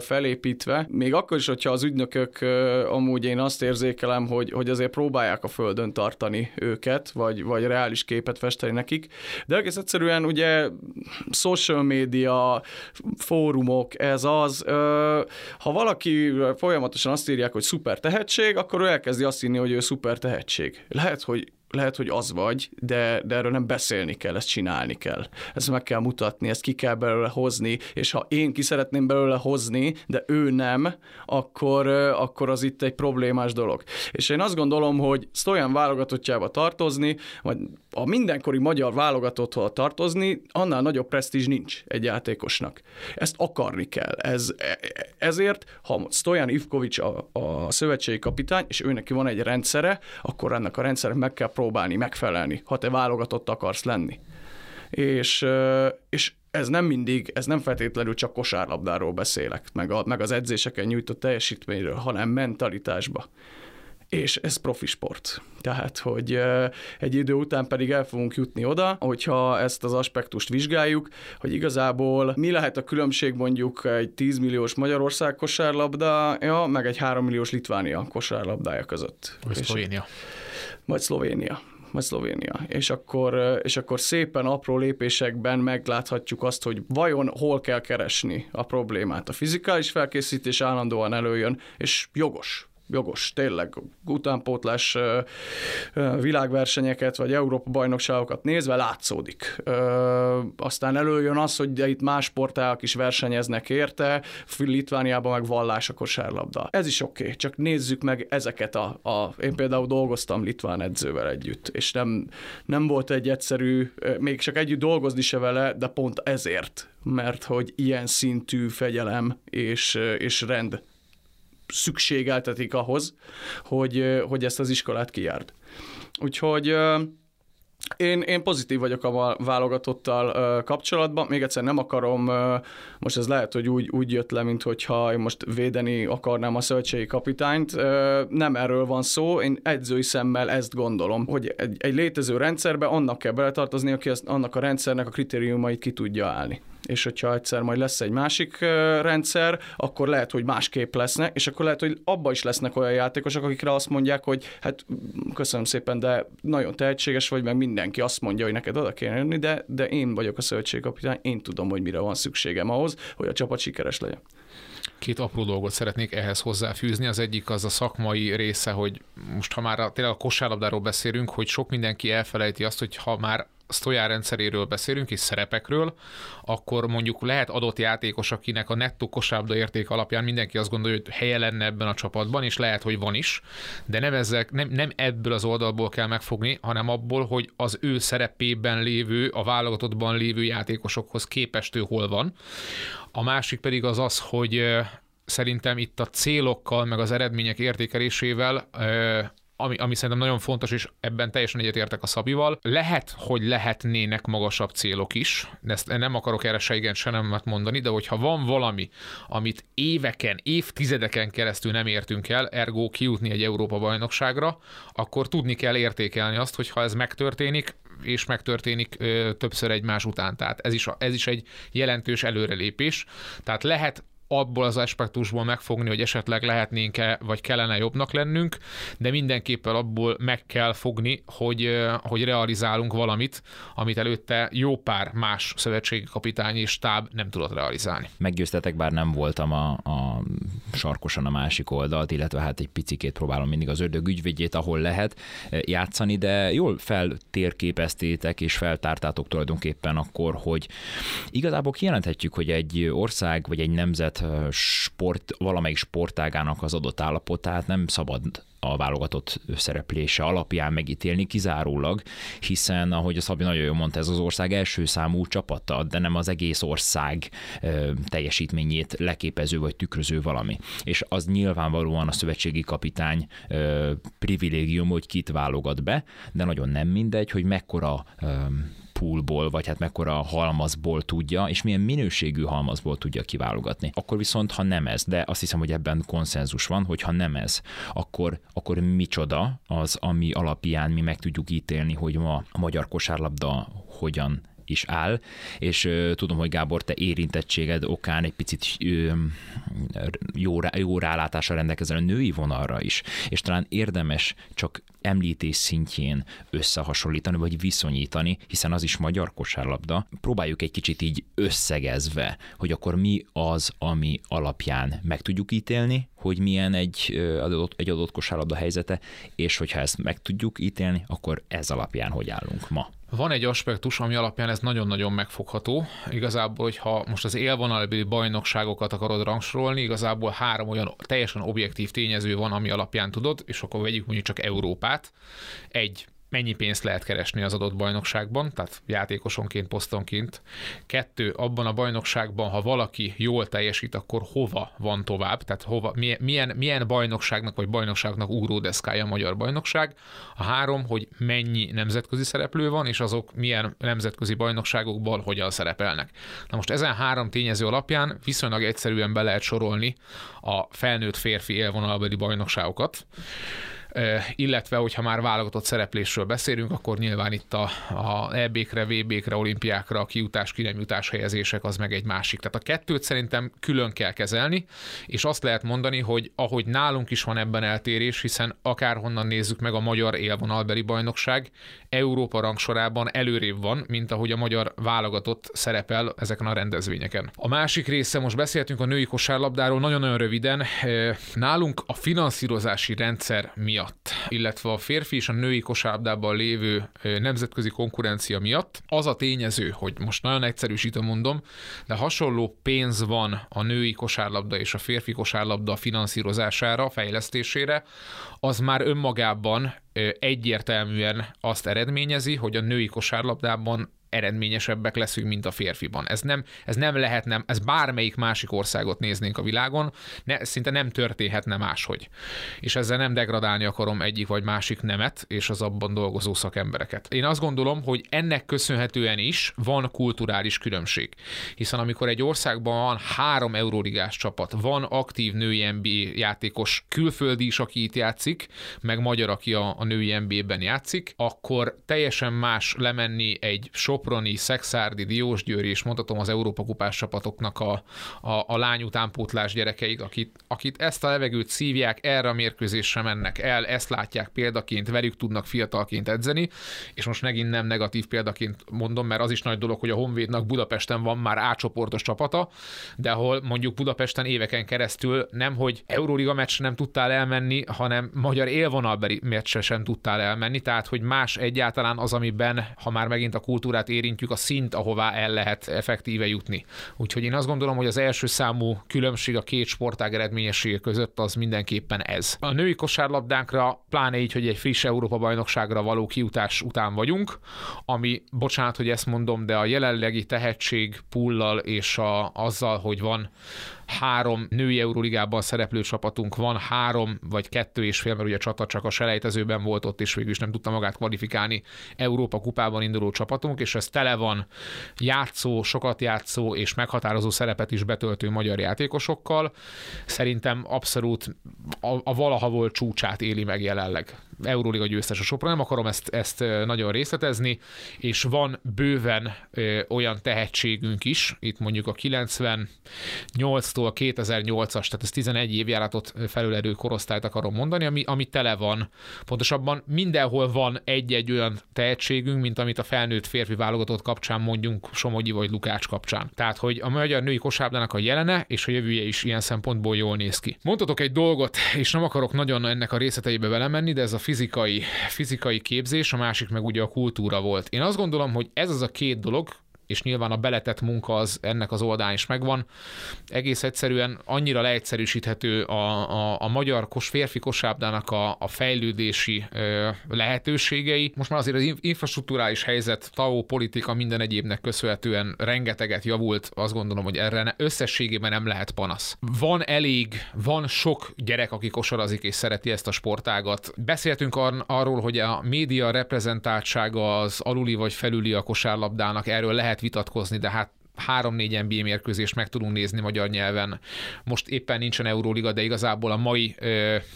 felépítve, még akkor is, hogyha az ügynökök amúgy én azt érzékelem, hogy, hogy azért próbálják a földön tartani őket, vagy, vagy reális képet festeni nekik, de egész egyszerűen ugye social media, fórumok, ez az, ha valaki folyamatosan azt írják, hogy szuper tehetség, akkor ő elkezdi azt írni, hogy ő szuper tehetség. Lehet, hogy lehet, hogy az vagy, de, de erről nem beszélni kell, ezt csinálni kell. Ezt meg kell mutatni, ezt ki kell belőle hozni, és ha én ki szeretném belőle hozni, de ő nem, akkor, akkor az itt egy problémás dolog. És én azt gondolom, hogy Stojan válogatottjába tartozni, vagy a mindenkori magyar válogatotthoz tartozni, annál nagyobb presztízs nincs egy játékosnak. Ezt akarni kell. Ez, ezért, ha Stojan Ivkovics a, a szövetségi kapitány, és ő neki van egy rendszere, akkor ennek a rendszernek meg kell próbálni megfelelni, ha te válogatott akarsz lenni. És, és ez nem mindig, ez nem feltétlenül csak kosárlabdáról beszélek, meg, a, meg az edzéseken nyújtott teljesítményről, hanem mentalitásba és ez profi sport. Tehát, hogy egy idő után pedig el fogunk jutni oda, hogyha ezt az aspektust vizsgáljuk, hogy igazából mi lehet a különbség mondjuk egy 10 milliós Magyarország kosárlabdája, meg egy 3 milliós Litvánia kosárlabdája között. Vagy Szlovénia. Vagy Szlovénia vagy Szlovénia. És akkor, és akkor szépen apró lépésekben megláthatjuk azt, hogy vajon hol kell keresni a problémát. A fizikális felkészítés állandóan előjön, és jogos jogos, tényleg utánpótlás világversenyeket, vagy Európa bajnokságokat nézve látszódik. Aztán előjön az, hogy itt más sportágak is versenyeznek érte, Litvániában meg vallás a kosárlabda. Ez is oké, okay, csak nézzük meg ezeket a, a... Én például dolgoztam litván edzővel együtt, és nem, nem volt egy egyszerű, még csak együtt dolgozni se vele, de pont ezért, mert hogy ilyen szintű fegyelem és, és rend szükségeltetik ahhoz, hogy, hogy ezt az iskolát kijárd. Úgyhogy én, én pozitív vagyok a válogatottal kapcsolatban, még egyszer nem akarom, most ez lehet, hogy úgy, úgy jött le, mint hogyha én most védeni akarnám a szövetségi kapitányt, nem erről van szó, én edzői szemmel ezt gondolom, hogy egy, egy létező rendszerbe annak kell beletartozni, aki azt, annak a rendszernek a kritériumait ki tudja állni és hogyha egyszer majd lesz egy másik rendszer, akkor lehet, hogy másképp lesznek, és akkor lehet, hogy abba is lesznek olyan játékosok, akikre azt mondják, hogy hát köszönöm szépen, de nagyon tehetséges vagy, meg mindenki azt mondja, hogy neked oda kéne jönni, de, de én vagyok a szövetségkapitány, én tudom, hogy mire van szükségem ahhoz, hogy a csapat sikeres legyen. Két apró dolgot szeretnék ehhez hozzáfűzni. Az egyik az a szakmai része, hogy most ha már a, tényleg a kosárlabdáról beszélünk, hogy sok mindenki elfelejti azt, hogy ha már Stojan rendszeréről beszélünk, és szerepekről, akkor mondjuk lehet adott játékos, akinek a nettó kosárlabda érték alapján mindenki azt gondolja, hogy helye lenne ebben a csapatban, és lehet, hogy van is, de nem, ezek, nem, nem ebből az oldalból kell megfogni, hanem abból, hogy az ő szerepében lévő, a válogatottban lévő játékosokhoz képest ő hol van. A másik pedig az az, hogy szerintem itt a célokkal, meg az eredmények értékelésével ami, ami szerintem nagyon fontos, és ebben teljesen egyetértek a Szabival. Lehet, hogy lehetnének magasabb célok is, ezt nem akarok erre se igen, se nem mondani, de hogyha van valami, amit éveken, évtizedeken keresztül nem értünk el, ergo kijutni egy Európa bajnokságra, akkor tudni kell értékelni azt, hogy ha ez megtörténik, és megtörténik ö, többször egymás után. Tehát ez is, ez is egy jelentős előrelépés. Tehát lehet abból az aspektusból megfogni, hogy esetleg lehetnénk-e, vagy kellene jobbnak lennünk, de mindenképpen abból meg kell fogni, hogy, hogy realizálunk valamit, amit előtte jó pár más szövetségi kapitány és táb nem tudott realizálni. Meggyőztetek, bár nem voltam a, a sarkosan a másik oldalt, illetve hát egy picikét próbálom mindig az ördög ügyvédjét, ahol lehet játszani, de jól feltérképeztétek és feltártátok tulajdonképpen akkor, hogy igazából kijelenthetjük, hogy egy ország vagy egy nemzet sport, valamelyik sportágának az adott állapotát nem szabad a válogatott szereplése alapján megítélni kizárólag, hiszen, ahogy a Szabi nagyon jól mondta, ez az ország első számú csapata, de nem az egész ország teljesítményét leképező vagy tükröző valami. És az nyilvánvalóan a szövetségi kapitány privilégium, hogy kit válogat be, de nagyon nem mindegy, hogy mekkora poolból, vagy hát mekkora halmazból tudja, és milyen minőségű halmazból tudja kiválogatni. Akkor viszont, ha nem ez, de azt hiszem, hogy ebben konszenzus van, hogy ha nem ez, akkor, akkor micsoda az, ami alapján mi meg tudjuk ítélni, hogy ma a magyar kosárlabda hogyan is áll, és tudom, hogy Gábor, te érintettséged okán egy picit jó, rá, jó rálátással rendelkezel a női vonalra is, és talán érdemes csak említés szintjén összehasonlítani, vagy viszonyítani, hiszen az is magyar kosárlabda. Próbáljuk egy kicsit így összegezve, hogy akkor mi az, ami alapján meg tudjuk ítélni, hogy milyen egy adott, egy adott kosárlabda helyzete, és hogyha ezt meg tudjuk ítélni, akkor ez alapján hogy állunk ma. Van egy aspektus, ami alapján ez nagyon-nagyon megfogható. Igazából, hogyha most az élvonalbeli bajnokságokat akarod rangsorolni, igazából három olyan teljesen objektív tényező van, ami alapján tudod, és akkor vegyük mondjuk csak Európát. Egy, mennyi pénzt lehet keresni az adott bajnokságban, tehát játékosonként, posztonként. Kettő, abban a bajnokságban, ha valaki jól teljesít, akkor hova van tovább, tehát hova, milyen, milyen bajnokságnak vagy bajnokságnak ugródeszkája a magyar bajnokság. A három, hogy mennyi nemzetközi szereplő van, és azok milyen nemzetközi bajnokságokban hogyan szerepelnek. Na most ezen három tényező alapján viszonylag egyszerűen be lehet sorolni a felnőtt férfi élvonalbeli bajnokságokat illetve hogyha már válogatott szereplésről beszélünk, akkor nyilván itt a, a EB-kre, VB-kre, olimpiákra a kiutás, ki nem jutás helyezések az meg egy másik. Tehát a kettőt szerintem külön kell kezelni, és azt lehet mondani, hogy ahogy nálunk is van ebben eltérés, hiszen akárhonnan nézzük meg a magyar élvonalbeli bajnokság, Európa rangsorában előrébb van, mint ahogy a magyar válogatott szerepel ezeken a rendezvényeken. A másik része, most beszéltünk a női kosárlabdáról, nagyon-nagyon röviden. Nálunk a finanszírozási rendszer miatt miatt, illetve a férfi és a női kosárlabdában lévő nemzetközi konkurencia miatt. Az a tényező, hogy most nagyon egyszerűsítem mondom, de hasonló pénz van a női kosárlabda és a férfi kosárlabda finanszírozására, fejlesztésére, az már önmagában egyértelműen azt eredményezi, hogy a női kosárlabdában eredményesebbek leszünk, mint a férfiban. Ez nem, ez nem lehet, nem, ez bármelyik másik országot néznénk a világon, ne, szinte nem történhetne máshogy. És ezzel nem degradálni akarom egyik vagy másik nemet, és az abban dolgozó szakembereket. Én azt gondolom, hogy ennek köszönhetően is van kulturális különbség. Hiszen amikor egy országban van három euróligás csapat, van aktív női NBA játékos, külföldi is, aki itt játszik, meg magyar, aki a, a női NBA-ben játszik, akkor teljesen más lemenni egy sok Soproni, Szexárdi, Diósgyőri, és mondhatom az Európa kupás csapatoknak a, a, a lány utánpótlás gyerekeik, akit, akit ezt a levegőt szívják, erre a mérkőzésre mennek el, ezt látják példaként, velük tudnak fiatalként edzeni, és most megint nem negatív példaként mondom, mert az is nagy dolog, hogy a Honvédnak Budapesten van már átcsoportos csapata, de ahol mondjuk Budapesten éveken keresztül nem, hogy Euróliga meccsre nem tudtál elmenni, hanem magyar élvonalbeli meccsre sem tudtál elmenni, tehát hogy más egyáltalán az, amiben, ha már megint a kultúrát érintjük, a szint, ahová el lehet effektíve jutni. Úgyhogy én azt gondolom, hogy az első számú különbség a két sportág eredményessége között az mindenképpen ez. A női kosárlabdánkra, pláne így, hogy egy friss Európa bajnokságra való kiutás után vagyunk, ami, bocsánat, hogy ezt mondom, de a jelenlegi tehetség pullal és a, azzal, hogy van három női Euróligában szereplő csapatunk van, három vagy kettő és fél, mert ugye a csata csak a selejtezőben volt ott, és végül is nem tudta magát kvalifikálni Európa kupában induló csapatunk, és ez tele van játszó, sokat játszó és meghatározó szerepet is betöltő magyar játékosokkal. Szerintem abszolút a, a valaha volt csúcsát éli meg jelenleg. Euróliga győztes a Sopron, nem akarom ezt, ezt nagyon részletezni, és van bőven ö, olyan tehetségünk is, itt mondjuk a 98-tól a 2008-as, tehát ez 11 évjáratot felüledő korosztályt akarom mondani, ami, ami tele van. Pontosabban mindenhol van egy-egy olyan tehetségünk, mint amit a felnőtt férfi válogatott kapcsán mondjunk Somogyi vagy Lukács kapcsán. Tehát, hogy a magyar női kosárlának a jelene és a jövője is ilyen szempontból jól néz ki. Mondhatok egy dolgot, és nem akarok nagyon ennek a részleteibe belemenni, de ez a fizikai, fizikai képzés, a másik meg ugye a kultúra volt. Én azt gondolom, hogy ez az a két dolog, és nyilván a beletett munka az ennek az oldalán is megvan. Egész egyszerűen annyira leegyszerűsíthető a, a, a magyar kos, férfi kosárlabdának a, a fejlődési ö, lehetőségei. Most már azért az infrastruktúrális helyzet, TAO politika minden egyébnek köszönhetően rengeteget javult, azt gondolom, hogy erre összességében nem lehet panasz. Van elég, van sok gyerek, aki kosarazik és szereti ezt a sportágat. Beszéltünk ar- arról, hogy a média reprezentáltsága az aluli vagy felüli a kosárlabdának, erről lehet vitatkozni, de hát három-négy NBA mérkőzést meg tudunk nézni magyar nyelven. Most éppen nincsen Euróliga, de igazából a mai,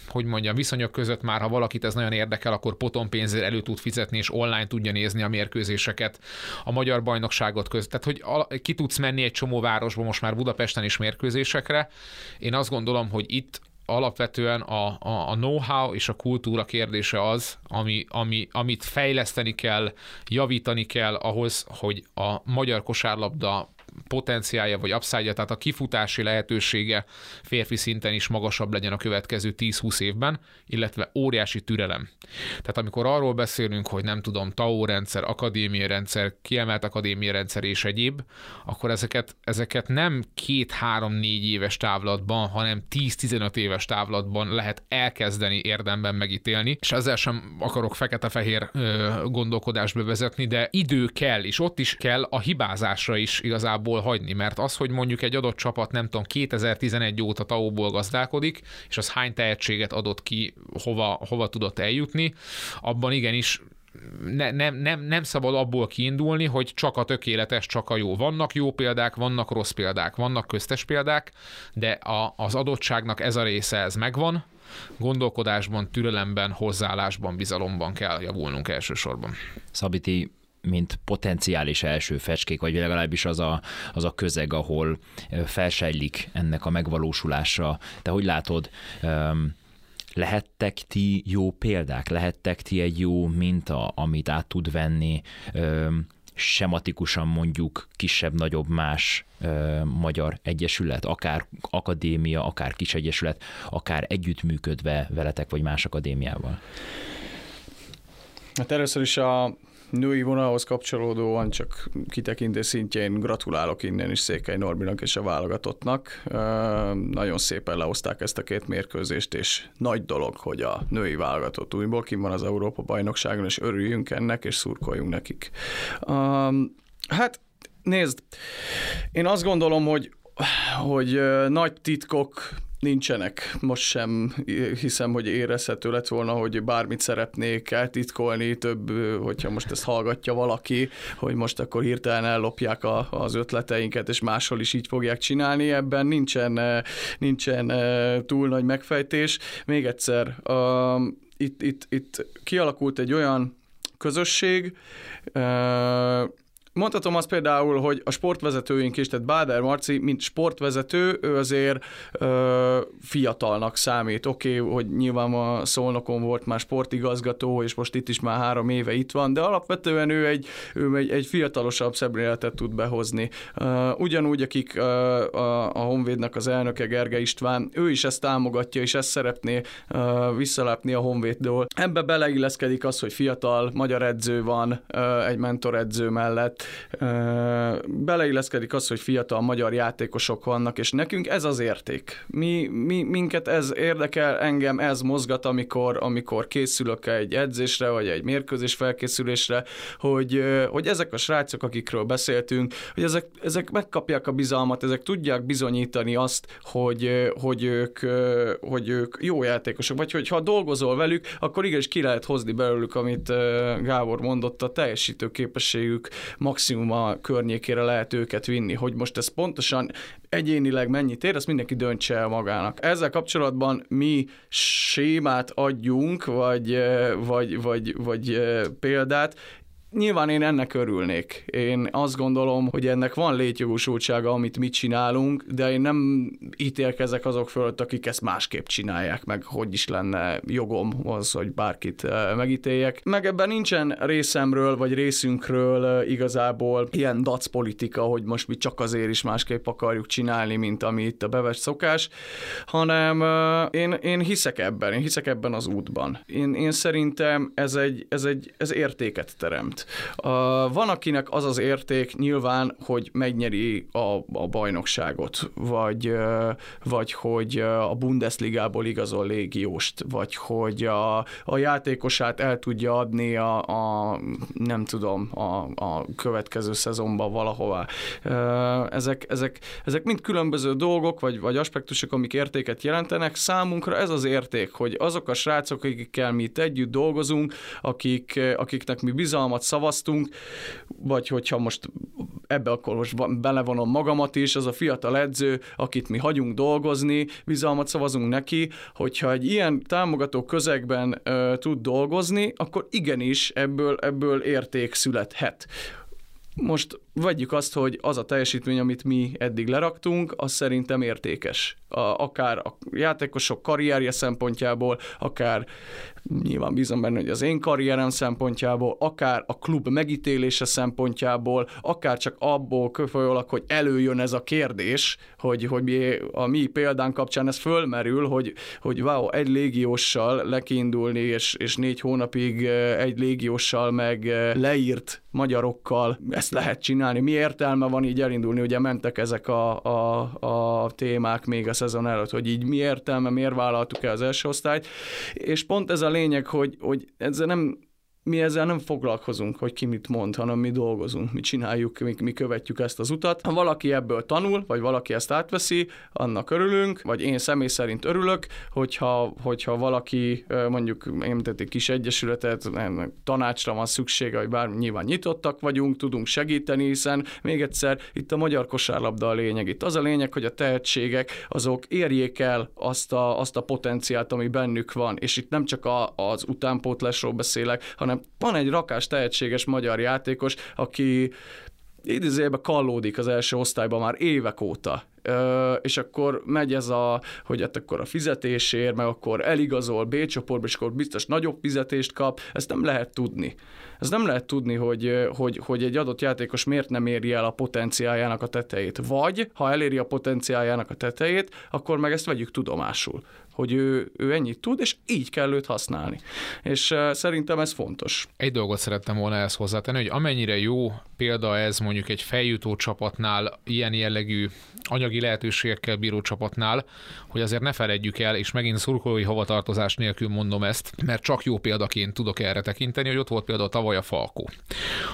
hogy mondjam, viszonyok között már, ha valakit ez nagyon érdekel, akkor potom pénzért elő tud fizetni, és online tudja nézni a mérkőzéseket, a magyar bajnokságot között. Tehát, hogy ki tudsz menni egy csomó városba most már Budapesten is mérkőzésekre. Én azt gondolom, hogy itt alapvetően a, a, a know-how és a kultúra kérdése az, ami, ami, amit fejleszteni kell, javítani kell ahhoz, hogy a magyar kosárlabda potenciálja vagy upside tehát a kifutási lehetősége férfi szinten is magasabb legyen a következő 10-20 évben, illetve óriási türelem. Tehát amikor arról beszélünk, hogy nem tudom, TAO rendszer, akadémia rendszer, kiemelt akadémia rendszer és egyéb, akkor ezeket, ezeket nem két-három-négy éves távlatban, hanem 10-15 éves távlatban lehet elkezdeni érdemben megítélni, és ezzel sem akarok fekete-fehér gondolkodásba vezetni, de idő kell, és ott is kell a hibázásra is igazából abból hagyni, mert az, hogy mondjuk egy adott csapat nem tudom 2011 óta tau gazdálkodik, és az hány tehetséget adott ki, hova, hova tudott eljutni, abban igenis ne, nem, nem, nem szabad abból kiindulni, hogy csak a tökéletes, csak a jó. Vannak jó példák, vannak rossz példák, vannak köztes példák, de a, az adottságnak ez a része, ez megvan, gondolkodásban, türelemben, hozzáállásban, bizalomban kell javulnunk elsősorban. Szabiti, mint potenciális első fecskék, vagy legalábbis az a, az a közeg, ahol felsejlik ennek a megvalósulása. Te hogy látod, lehettek ti jó példák, lehettek ti egy jó minta, amit át tud venni, sematikusan mondjuk kisebb-nagyobb más ö, magyar egyesület, akár akadémia, akár kis egyesület, akár együttműködve veletek, vagy más akadémiával? Hát először is a női vonalhoz kapcsolódóan csak kitekintés szintjén gratulálok innen is Székely Norbinak és a válogatottnak. Nagyon szépen lehozták ezt a két mérkőzést, és nagy dolog, hogy a női válogatott újból kim van az Európa bajnokságon, és örüljünk ennek, és szurkoljunk nekik. Hát nézd, én azt gondolom, hogy hogy nagy titkok nincsenek. Most sem hiszem, hogy érezhető lett volna, hogy bármit szeretnék eltitkolni, több, hogyha most ezt hallgatja valaki, hogy most akkor hirtelen ellopják a, az ötleteinket, és máshol is így fogják csinálni. Ebben nincsen, nincsen túl nagy megfejtés. Még egyszer, uh, itt, itt, itt kialakult egy olyan közösség, uh, mondhatom azt például, hogy a sportvezetőink is, tehát Báder Marci, mint sportvezető, ő azért ö, fiatalnak számít. Oké, okay, hogy nyilván a Szolnokon volt már sportigazgató, és most itt is már három éve itt van, de alapvetően ő egy, ő egy, egy fiatalosabb szemléletet tud behozni. Uh, ugyanúgy, akik uh, a, a Honvédnak az elnöke Gerge István, ő is ezt támogatja, és ezt szeretné uh, visszalépni a Honvéddől. Ebbe beleilleszkedik az, hogy fiatal magyar edző van uh, egy mentoredző mellett, beleilleszkedik az, hogy fiatal magyar játékosok vannak, és nekünk ez az érték. Mi, mi, minket ez érdekel, engem ez mozgat, amikor, amikor készülök egy edzésre, vagy egy mérkőzés felkészülésre, hogy, hogy ezek a srácok, akikről beszéltünk, hogy ezek, ezek megkapják a bizalmat, ezek tudják bizonyítani azt, hogy, hogy, ők, hogy ők jó játékosok, vagy hogy ha dolgozol velük, akkor igenis ki lehet hozni belőlük, amit Gábor mondott, a teljesítő képességük maximum a környékére lehet őket vinni. Hogy most ez pontosan egyénileg mennyit ér, ezt mindenki döntse el magának. Ezzel kapcsolatban mi sémát adjunk, vagy, vagy, vagy, vagy példát, Nyilván én ennek örülnék. Én azt gondolom, hogy ennek van létjogosultsága, amit mi csinálunk, de én nem ítélkezek azok fölött, akik ezt másképp csinálják, meg hogy is lenne jogom az, hogy bárkit eh, megítéljek. Meg ebben nincsen részemről, vagy részünkről eh, igazából ilyen dac politika, hogy most mi csak azért is másképp akarjuk csinálni, mint ami itt a bevett szokás, hanem eh, én, én hiszek ebben, én hiszek ebben az útban. Én, én szerintem ez egy, ez egy ez értéket teremt. Uh, van, akinek az az érték nyilván, hogy megnyeri a, a bajnokságot, vagy, vagy hogy a Bundesligából igazol légióst, vagy hogy a, a játékosát el tudja adni a, a nem tudom, a, a következő szezonban valahova. Uh, ezek, ezek, ezek mind különböző dolgok, vagy, vagy aspektusok, amik értéket jelentenek. Számunkra ez az érték, hogy azok a srácok, akikkel mi itt együtt dolgozunk, akik, akiknek mi bizalmat szavaztunk, vagy hogyha most ebbe akkor most belevonom magamat is, az a fiatal edző, akit mi hagyunk dolgozni, bizalmat szavazunk neki, hogyha egy ilyen támogató közegben ö, tud dolgozni, akkor igenis ebből, ebből érték születhet. Most vegyük azt, hogy az a teljesítmény, amit mi eddig leraktunk, az szerintem értékes. A, akár a játékosok karrierje szempontjából, akár nyilván bízom benne, hogy az én karrierem szempontjából, akár a klub megítélése szempontjából, akár csak abból köfolyólag, hogy előjön ez a kérdés, hogy, hogy mi, a mi példán kapcsán ez fölmerül, hogy, hogy wow, egy légióssal lekiindulni, és, és négy hónapig egy légióssal meg leírt magyarokkal ezt lehet csinálni. Mi értelme van így elindulni? Ugye mentek ezek a, a, a témák még a szezon előtt, hogy így mi értelme, miért vállaltuk el az első osztályt, és pont ez a lényeg, hogy, hogy ezzel nem, mi ezzel nem foglalkozunk, hogy ki mit mond, hanem mi dolgozunk, mi csináljuk, mi, mi követjük ezt az utat. Ha valaki ebből tanul, vagy valaki ezt átveszi, annak örülünk, vagy én személy szerint örülök, hogyha, hogyha valaki mondjuk én egy kis egyesületet, tanácsra van szüksége, vagy bármi, nyilván nyitottak vagyunk, tudunk segíteni, hiszen még egyszer itt a magyar kosárlabda a lényeg. Itt az a lényeg, hogy a tehetségek azok érjék el azt a, azt a potenciált, ami bennük van, és itt nem csak a, az utánpótlásról beszélek, hanem van egy rakás tehetséges magyar játékos, aki idézőjelben kallódik az első osztályban már évek óta, és akkor megy ez a, hogy hát akkor a fizetésért, meg akkor eligazol B csoportba, és akkor biztos nagyobb fizetést kap, ezt nem lehet tudni. Ez nem lehet tudni, hogy, hogy, hogy egy adott játékos miért nem éri el a potenciáljának a tetejét. Vagy, ha eléri a potenciáljának a tetejét, akkor meg ezt vegyük tudomásul hogy ő, ő ennyit tud, és így kell őt használni. És szerintem ez fontos. Egy dolgot szerettem volna ezt hozzátenni, hogy amennyire jó példa ez mondjuk egy feljutó csapatnál, ilyen jellegű anyagi lehetőségekkel bíró csapatnál, hogy azért ne feledjük el, és megint szurkolói hovatartozás nélkül mondom ezt, mert csak jó példaként tudok erre tekinteni, hogy ott volt például tavaly a Falkó.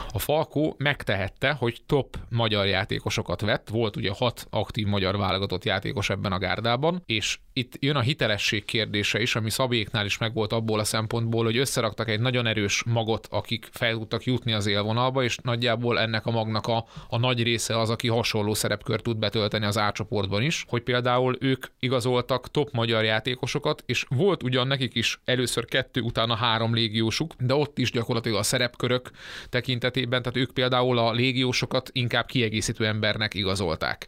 A Falkó megtehette, hogy top magyar játékosokat vett, volt ugye hat aktív magyar válogatott játékos ebben a gárdában, és itt jön a hitelesség kérdése is, ami Szabéknál is megvolt abból a szempontból, hogy összeraktak egy nagyon erős magot, akik fel tudtak jutni az élvonalba, és nagyjából ennek a magnak a, a nagy része az, aki hasonló szerepkört tud betölteni az átcsoportban is, hogy például ők igazoltak top magyar játékosokat, és volt ugyan nekik is először kettő, utána három légiósuk, de ott is gyakorlatilag a szerepkörök tekintetében, tehát ők például a légiósokat inkább kiegészítő embernek igazolták.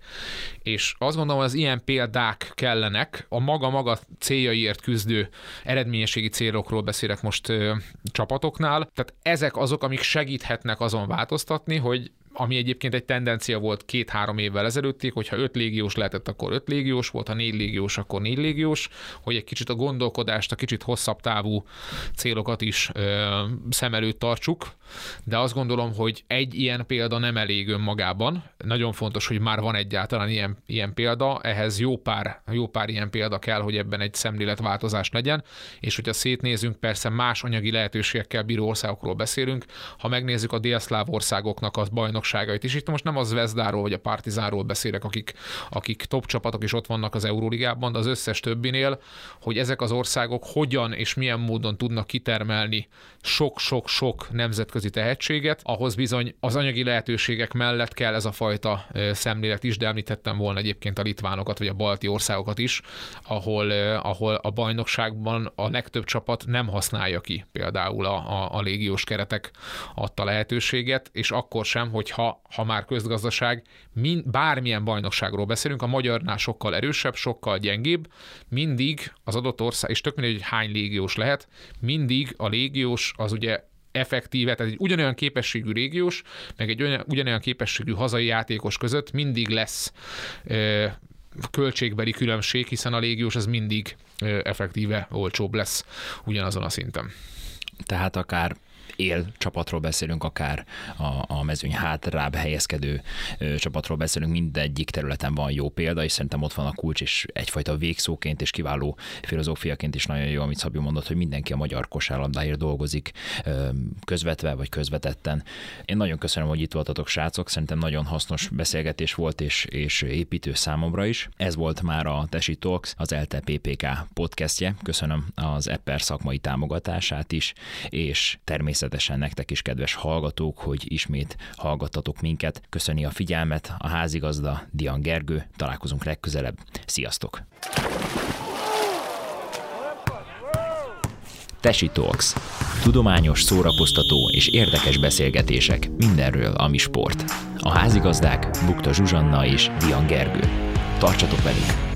És azt gondolom, hogy az ilyen példák kellenek, a maga-maga céljaiért küzdő eredményességi célokról beszélek most ö, csapatoknál, tehát ezek azok, amik segíthetnek azon változtatni, hogy ami egyébként egy tendencia volt két-három évvel ezelőttig, hogyha öt légiós lehetett, akkor öt légiós volt, ha négy légiós, akkor négy légiós, hogy egy kicsit a gondolkodást, a kicsit hosszabb távú célokat is ö, szem előtt tartsuk, de azt gondolom, hogy egy ilyen példa nem elég önmagában. Nagyon fontos, hogy már van egyáltalán ilyen, ilyen példa, ehhez jó pár, jó pár ilyen példa kell, hogy ebben egy szemléletváltozás legyen, és hogyha szétnézünk, persze más anyagi lehetőségekkel bíró országokról beszélünk, ha megnézzük a délszláv országoknak az bajnok bajnokságait is. Itt most nem az Zvezdáról vagy a Partizánról beszélek, akik, akik top csapatok is ott vannak az Euróligában, de az összes többinél, hogy ezek az országok hogyan és milyen módon tudnak kitermelni sok-sok-sok nemzetközi tehetséget, ahhoz bizony az anyagi lehetőségek mellett kell ez a fajta szemlélet is, de említettem volna egyébként a litvánokat vagy a balti országokat is, ahol, ahol a bajnokságban a legtöbb csapat nem használja ki például a, a, a légiós keretek adta lehetőséget, és akkor sem, hogy ha, ha már közgazdaság, mind, bármilyen bajnokságról beszélünk, a magyarnál sokkal erősebb, sokkal gyengébb, mindig az adott ország, és tök mindegy, hogy hány légiós lehet, mindig a légiós az ugye effektíve, tehát egy ugyanolyan képességű régiós, meg egy olyan, ugyanolyan képességű hazai játékos között mindig lesz ö, költségbeli különbség, hiszen a légiós az mindig ö, effektíve olcsóbb lesz ugyanazon a szinten. Tehát akár él csapatról beszélünk, akár a, a mezőny hátrább helyezkedő ö, csapatról beszélünk, mindegyik területen van jó példa, és szerintem ott van a kulcs, és egyfajta végszóként és kiváló filozófiaként is nagyon jó, amit Szabi mondott, hogy mindenki a magyar kosárlabdáért dolgozik ö, közvetve vagy közvetetten. Én nagyon köszönöm, hogy itt voltatok, srácok, szerintem nagyon hasznos beszélgetés volt, és, és építő számomra is. Ez volt már a Tesi Talks, az ELTE PPK podcastje. Köszönöm az Epper szakmai támogatását is, és természetesen természetesen nektek is, kedves hallgatók, hogy ismét hallgattatok minket. Köszöni a figyelmet a házigazda Dian Gergő. Találkozunk legközelebb. Sziasztok! Tesi Talks. Tudományos, szórakoztató és érdekes beszélgetések mindenről, ami sport. A házigazdák Bukta Zsuzsanna és Dian Gergő. Tartsatok velünk!